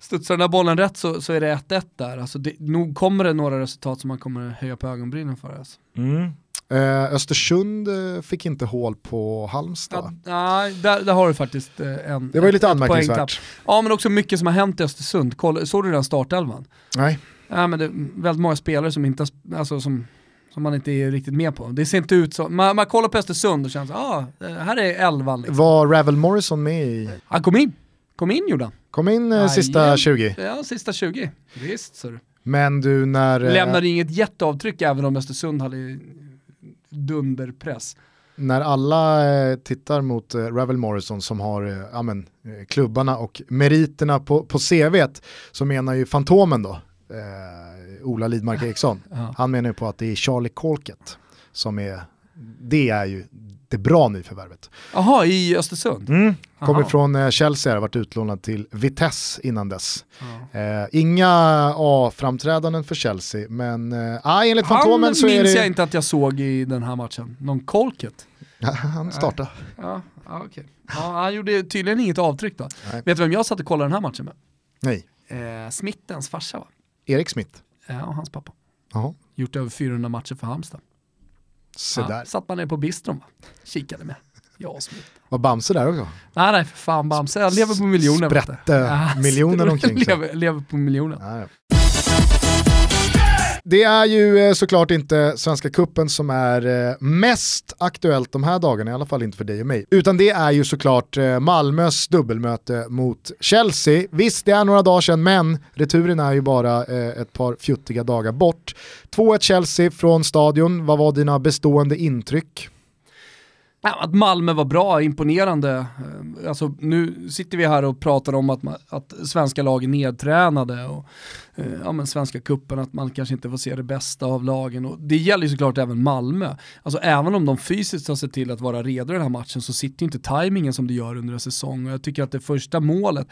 studsar den där bollen rätt så, så är det 1-1 där. Alltså det, nog kommer det några resultat som man kommer höja på ögonbrynen för. Alltså. Mm. Eh, Östersund eh, fick inte hål på Halmstad. Ja, nej, där, där har du faktiskt eh, en Det var ju lite anmärkningsvärt. Ja men också mycket som har hänt i Östersund. Koll, såg du den startelvan? Nej. Ja, men det är väldigt många spelare som inte alltså, som, som man inte är riktigt med på. Det ser inte ut så. Man, man kollar på Östersund och känner att ah, här är elvan. Liksom. Var Ravel Morrison med i? Han kom in. Kom in gjorde han. Kom in eh, sista 20. Ja, sista 20. Visst så Men du när... Eh, Lämnade inget jätteavtryck även om Östersund hade dunderpress. När alla eh, tittar mot eh, Ravel Morrison som har eh, amen, eh, klubbarna och meriterna på, på CVt så menar ju Fantomen då, eh, Ola Lidmark Eriksson, han menar ju på att det är Charlie Colkett som är, det är ju jättebra nyförvärvet. Jaha, i Östersund? Mm. Kommer från eh, Chelsea, har varit utlånad till Vitesse innan dess. Eh, inga A-framträdanden för Chelsea, men eh, enligt Fantomen så är det... minns jag inte att jag såg i den här matchen. Någon Colket? Ja, han startade. Ja, ja, okay. ja, han gjorde tydligen inget avtryck då. Nej. Vet du vem jag satt och kollade den här matchen med? Nej. Eh, Smittens farsa va? Erik Smith? Ja, och hans pappa. Aha. Gjort över 400 matcher för Halmstad. Så ja, där. Satt man ner på bistron? Kikade med. Jag. Var Bamse där också? Nej nej för fan Bamse, jag lever på miljoner. Sprätte miljoner omkring sig. Lever, lever på miljoner. Ja, det är ju eh, såklart inte Svenska Kuppen som är eh, mest aktuellt de här dagarna, i alla fall inte för dig och mig. Utan det är ju såklart eh, Malmös dubbelmöte mot Chelsea. Visst, det är några dagar sedan, men returen är ju bara ett par fjuttiga dagar bort. 2-1 Chelsea från stadion, vad var dina bestående intryck? Att Malmö var bra, imponerande. Eh, alltså, nu sitter vi här och pratar om att, att svenska lag är nedtränade och eh, ja, men svenska kuppen att man kanske inte får se det bästa av lagen. Och det gäller ju såklart även Malmö. Alltså, även om de fysiskt har sett till att vara redo i den här matchen så sitter inte tajmingen som det gör under en säsong. Och jag tycker att det första målet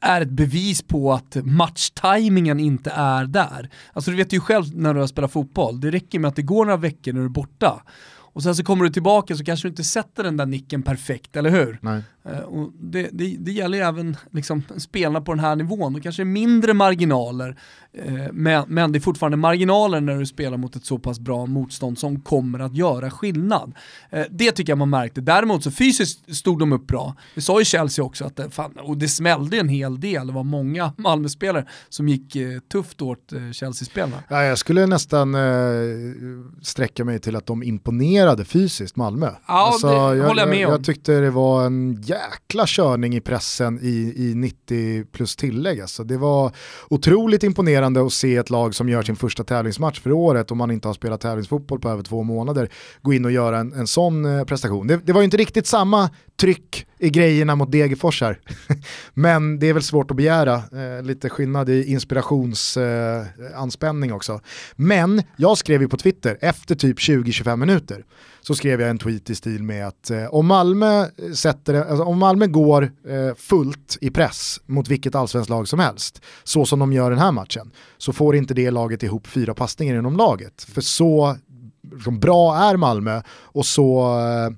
är ett bevis på att matchtajmingen inte är där. Alltså du vet ju själv när du har spelat fotboll, det räcker med att det går några veckor när du är borta och sen så kommer du tillbaka så kanske du inte sätter den där nicken perfekt, eller hur? Nej. Uh, och det, det, det, gäller ju även liksom, spelarna på den här nivån, då kanske det är mindre marginaler, uh, men, men det är fortfarande marginaler när du spelar mot ett så pass bra motstånd som kommer att göra skillnad. Uh, det tycker jag man märkte. Däremot så fysiskt stod de upp bra. Det sa ju Chelsea också, att det, fan, och det smällde en hel del, det var många Malmö-spelare som gick tufft åt Chelsea-spelarna. Ja, jag skulle nästan sträcka mig till att de imponerade imponerade fysiskt Malmö. Ja, alltså, det jag, håller jag med om. Jag, jag tyckte det var en jäkla körning i pressen i, i 90 plus tillägg. Alltså, det var otroligt imponerande att se ett lag som gör sin första tävlingsmatch för året och man inte har spelat tävlingsfotboll på över två månader gå in och göra en, en sån eh, prestation. Det, det var ju inte riktigt samma tryck i grejerna mot Degerfors här. Men det är väl svårt att begära, eh, lite skillnad i inspirationsanspänning eh, också. Men jag skrev ju på Twitter efter typ 20-25 minuter så skrev jag en tweet i stil med att eh, om, Malmö eh, sätter, alltså, om Malmö går eh, fullt i press mot vilket allsvenskt lag som helst, så som de gör den här matchen, så får inte det laget ihop fyra passningar inom laget. För så liksom, bra är Malmö och så eh,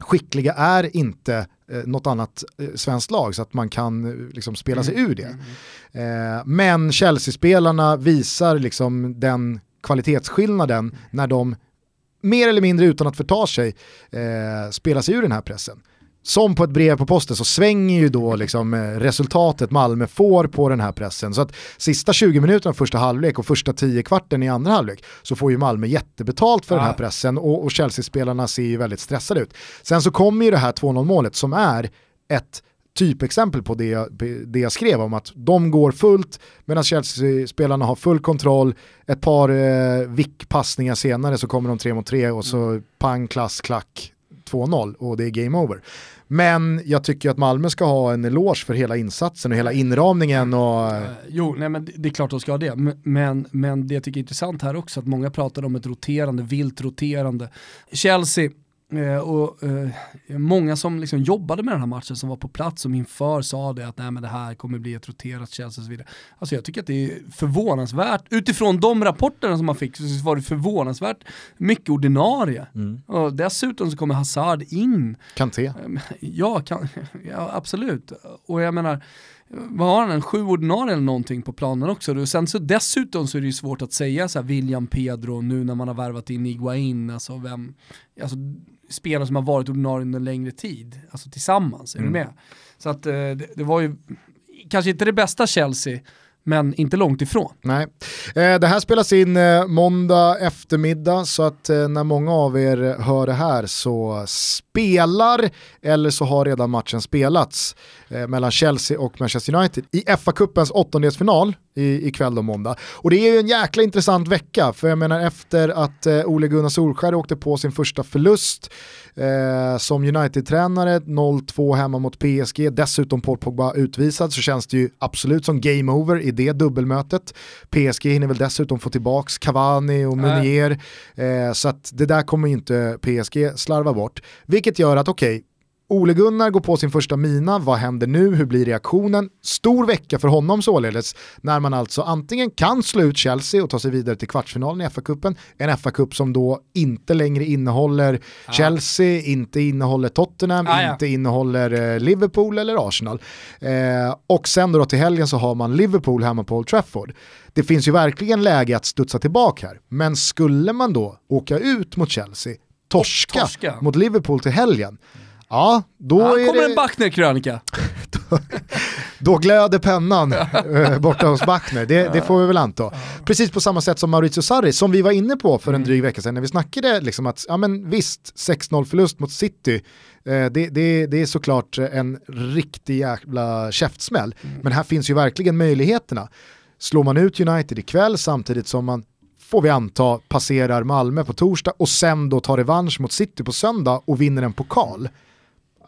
skickliga är inte eh, något annat eh, svenskt lag så att man kan eh, liksom, spela sig mm. ur det. Mm, mm. Eh, men Chelsea-spelarna visar liksom den kvalitetsskillnaden när de mer eller mindre utan att förta sig eh, spelar sig ur den här pressen som på ett brev på posten så svänger ju då liksom eh, resultatet Malmö får på den här pressen. Så att sista 20 minuterna av första halvlek och första 10 kvarten i andra halvlek så får ju Malmö jättebetalt för ja. den här pressen och, och Chelsea-spelarna ser ju väldigt stressade ut. Sen så kommer ju det här 2-0 målet som är ett typexempel på det jag, det jag skrev om att de går fullt medan Chelsea-spelarna har full kontroll. Ett par eh, vick-passningar senare så kommer de tre mot tre och så mm. pang, klass, klack, 2-0 och det är game over. Men jag tycker att Malmö ska ha en eloge för hela insatsen och hela inramningen. Och... Eh, jo, nej, men det är klart de ska ha det. Men, men det jag tycker är intressant här också, att många pratar om ett roterande, vilt roterande. Chelsea, Eh, och, eh, många som liksom jobbade med den här matchen som var på plats som inför sa det att Nej, men det här kommer bli ett roterat Chelsea och så vidare. Alltså jag tycker att det är förvånansvärt, utifrån de rapporterna som man fick så var det förvånansvärt mycket ordinarie. Mm. Och dessutom så kommer Hazard in. Kanté. Ja, kan, ja, absolut. Och jag menar, vad har han, en sju ordinarie eller någonting på planen också. Och sen så dessutom så är det ju svårt att säga så här William Pedro nu när man har värvat in Iguain, alltså vem, alltså spelare som har varit ordinarie under en längre tid, alltså tillsammans, är mm. du med? Så att eh, det, det var ju kanske inte det bästa Chelsea, men inte långt ifrån. Nej. Eh, det här spelas in eh, måndag eftermiddag så att eh, när många av er hör det här så spelar eller så har redan matchen spelats mellan Chelsea och Manchester United i FA-cupens åttondelsfinal i, ikväll då måndag. Och det är ju en jäkla intressant vecka för jag menar efter att Ole Gunnar Solskjaer åkte på sin första förlust Eh, som United-tränare, 0-2 hemma mot PSG, dessutom Paul Pogba utvisad så känns det ju absolut som game over i det dubbelmötet. PSG hinner väl dessutom få tillbaka Cavani och Meunier, eh, så att det där kommer inte PSG slarva bort. Vilket gör att okej, okay, Ole Gunnar går på sin första mina, vad händer nu, hur blir reaktionen? Stor vecka för honom således, när man alltså antingen kan slå ut Chelsea och ta sig vidare till kvartsfinalen i FA-cupen, en FA-cup som då inte längre innehåller ja. Chelsea, inte innehåller Tottenham, ah, ja. inte innehåller eh, Liverpool eller Arsenal. Eh, och sen då till helgen så har man Liverpool hemma på Old Trafford. Det finns ju verkligen läge att studsa tillbaka här, men skulle man då åka ut mot Chelsea, torska, torska. mot Liverpool till helgen, Ja, då ja, kommer det... en Bachner-krönika. då, då glöder pennan äh, borta hos Bachner, det, det, får vi väl anta. Precis på samma sätt som Maurizio Sarri, som vi var inne på för en mm. dryg vecka sedan när vi snackade liksom att, ja men visst, 6-0 förlust mot City, eh, det, det, det, är såklart en riktig jävla käftsmäll. Mm. Men här finns ju verkligen möjligheterna. Slår man ut United ikväll samtidigt som man får vi anta passerar Malmö på torsdag och sen då tar revansch mot City på söndag och vinner en pokal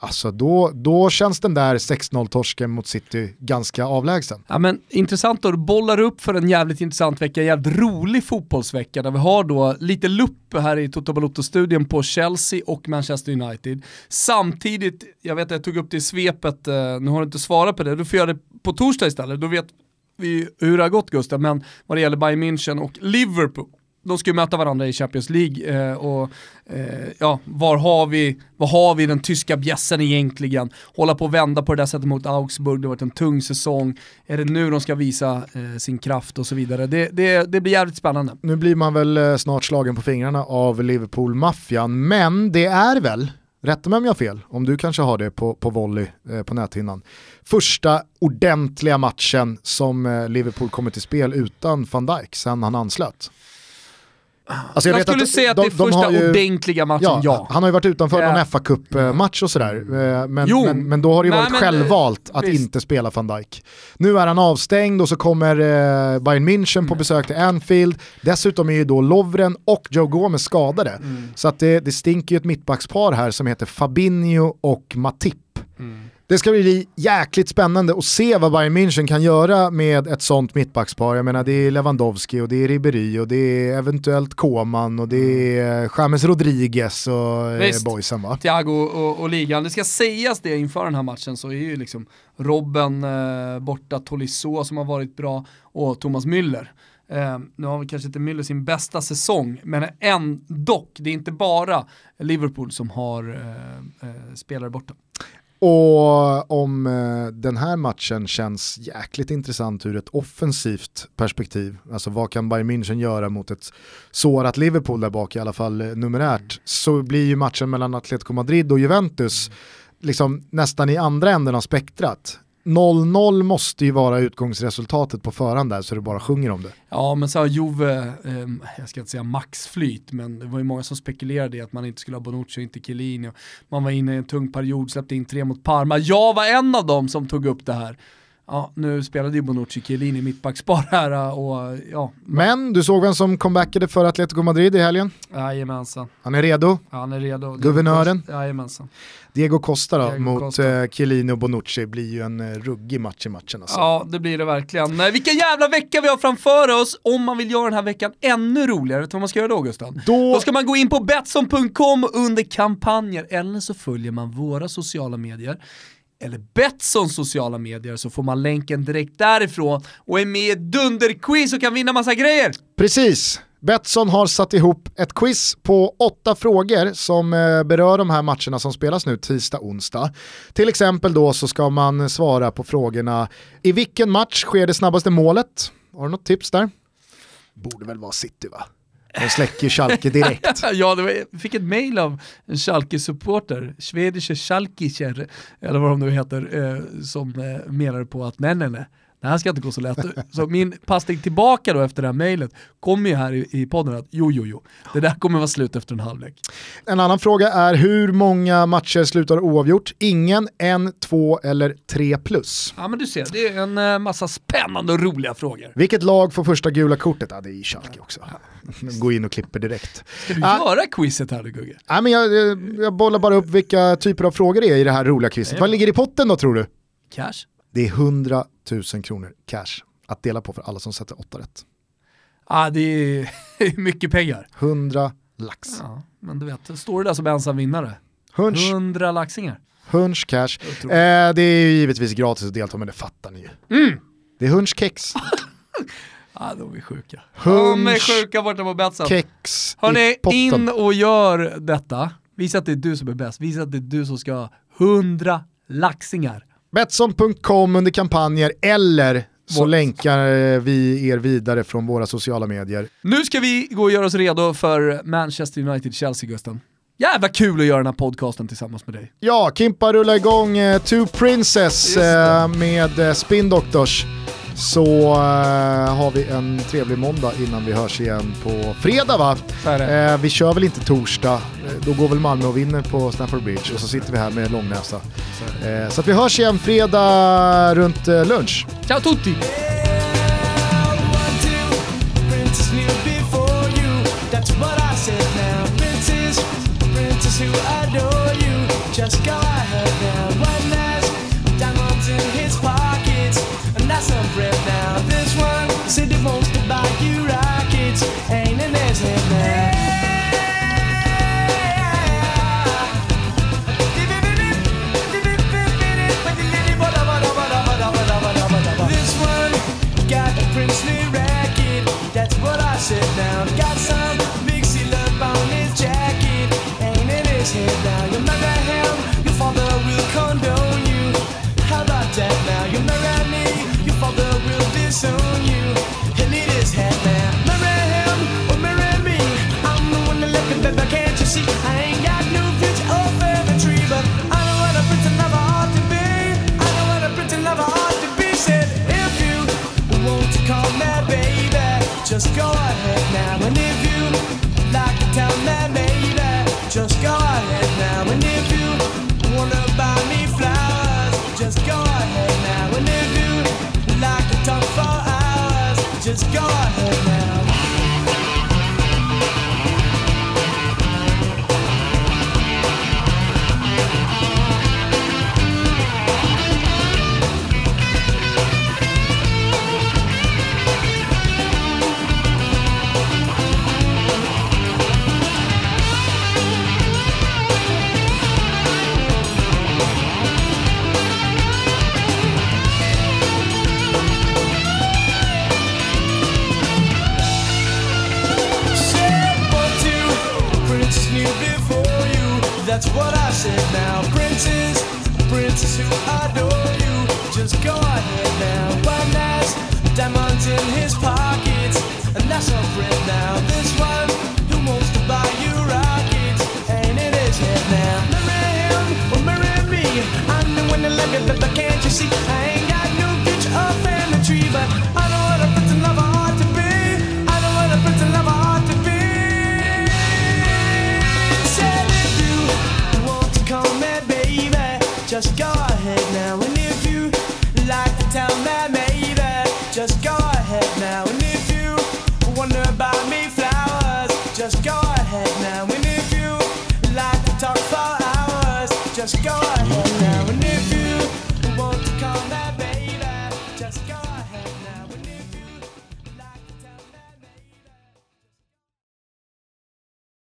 Alltså då, då känns den där 6-0-torsken mot City ganska avlägsen. Ja men intressant då, du bollar upp för en jävligt intressant vecka, jävligt rolig fotbollsvecka där vi har då lite lupp här i Toto Balotto-studien på Chelsea och Manchester United. Samtidigt, jag vet att jag tog upp det i svepet, eh, nu har du inte svarat på det, du får göra det på torsdag istället, då vet vi hur det har gått Gustav, men vad det gäller Bayern München och Liverpool de ska ju möta varandra i Champions League eh, och eh, ja, var har, vi, var har vi den tyska bjässen egentligen? Hålla på att vända på det där sättet mot Augsburg, det har varit en tung säsong. Är det nu de ska visa eh, sin kraft och så vidare? Det, det, det blir jävligt spännande. Nu blir man väl eh, snart slagen på fingrarna av Liverpool-maffian, men det är väl Rätta mig om jag har fel, om du kanske har det på, på volley eh, på näthinnan. Första ordentliga matchen som eh, Liverpool kommer till spel utan van Dijk sen han anslöt. Alltså jag, jag skulle säga att de, det är första ju, ordentliga matchen, ja, ja, Han har ju varit utanför yeah. någon fa cup match och sådär. Eh, men, men, men, då har det ju Nej, varit men, självvalt att visst. inte spela van Dijk. Nu är han avstängd och så kommer eh, Bayern München mm. på besök till Anfield. Dessutom är ju då Lovren och Joe Gomez skadade. Mm. Så att det, det stinker ju ett mittbackspar här som heter Fabinho och Matip. Mm. Det ska bli jäkligt spännande att se vad Bayern München kan göra med ett sånt mittbackspar. Jag menar det är Lewandowski och det är Ribéry och det är eventuellt Koman och det är James Rodriguez och eh, Visst. boysen va? Thiago och, och, ligan. Det ska sägas det inför den här matchen så är ju liksom Robben eh, borta, Tolisso som har varit bra och Thomas Müller. Eh, nu har vi kanske inte Müller sin bästa säsong, men ändå, det är inte bara Liverpool som har eh, eh spelare borta. Och om eh, den här matchen känns jäkligt intressant ur ett offensivt perspektiv, alltså vad kan Bayern München göra mot ett sårat Liverpool där bak i alla fall eh, numerärt, så blir ju matchen mellan Atletico Madrid och Juventus liksom nästan i andra änden av spektrat. 0-0 måste ju vara utgångsresultatet på förhand där så du bara sjunger om det. Ja men så har Juve, eh, jag ska inte säga maxflyt, men det var ju många som spekulerade i att man inte skulle ha Bonucci och inte Chiellini. Man var inne i en tung period, släppte in tre mot Parma. Jag var en av dem som tog upp det här. Ja, nu spelade ju Bonucci Chiellini mittbackspar här och ja. Men du såg vem som comebackade för Atletico Madrid i helgen? Jajamensan. Han är redo? Ja, han är redo. Guvernören? Jajamensan. Diego Costa då, Diego mot Costa. Eh, Chiellini och Bonucci blir ju en ruggig match i matchen alltså. Ja, det blir det verkligen. Vilken jävla vecka vi har framför oss om man vill göra den här veckan ännu roligare. Vet du vad man ska göra då Gustav? Då... då ska man gå in på Betsson.com under kampanjer, eller så följer man våra sociala medier eller Betssons sociala medier så får man länken direkt därifrån och är med i ett dunderquiz och kan vinna massa grejer. Precis. Betsson har satt ihop ett quiz på åtta frågor som eh, berör de här matcherna som spelas nu tisdag, onsdag. Till exempel då så ska man svara på frågorna i vilken match sker det snabbaste målet? Har du något tips där? Borde väl vara City va? De släcker Schalke direkt. ja, var, jag fick ett mail av en Schalke-supporter, Schwedische Schalkischer, eller vad de nu heter, eh, som eh, menade på att nej, nej, nej, det här ska inte gå så lätt. Så min passning tillbaka då efter det här mejlet kommer ju här i, i podden att jo, jo, jo, det där kommer vara slut efter en halvlek. En annan fråga är hur många matcher slutar oavgjort? Ingen, en, två eller tre plus? Ja men du ser, det är en uh, massa spännande och roliga frågor. Vilket lag får första gula kortet? Ja det är ju Schalke också. Gå in och klipper direkt. Ska du ah. göra quizet här nu Gugge? Ja, men jag, jag bollar bara upp vilka typer av frågor det är i det här roliga quizet. Vad ligger i potten då tror du? Cash. Det är 100 000 kronor cash att dela på för alla som sätter 8 rätt. Ja, det är mycket pengar. 100 lax. Ja, men du vet, står det där som ensam vinnare? Hunch. 100 laxingar. Hunch cash. Eh, det är ju givetvis gratis att delta men det fattar ni ju. Mm. Det är hunch kex. Ja, de är sjuka. Hunch, de är sjuka borta på Betsson. Kex Hörni, in och gör detta. Visa att det är du som är bäst. Visa att det är du som ska ha 100 laxingar. Betsson.com under kampanjer eller så länkar eh, vi er vidare från våra sociala medier. Nu ska vi gå och göra oss redo för Manchester United-Chelsea Gusten. Jävla kul att göra den här podcasten tillsammans med dig. Ja, Kimpa rullar igång eh, Two Princess eh, med eh, Spin Doctors så uh, har vi en trevlig måndag innan vi hörs igen på fredag va? Uh, vi kör väl inte torsdag, uh, då går väl Malmö och vinner på Stamford Bridge och så sitter vi här med långnäsa. Så, så att vi hörs igen fredag runt lunch. Ciao tutti! Just go ahead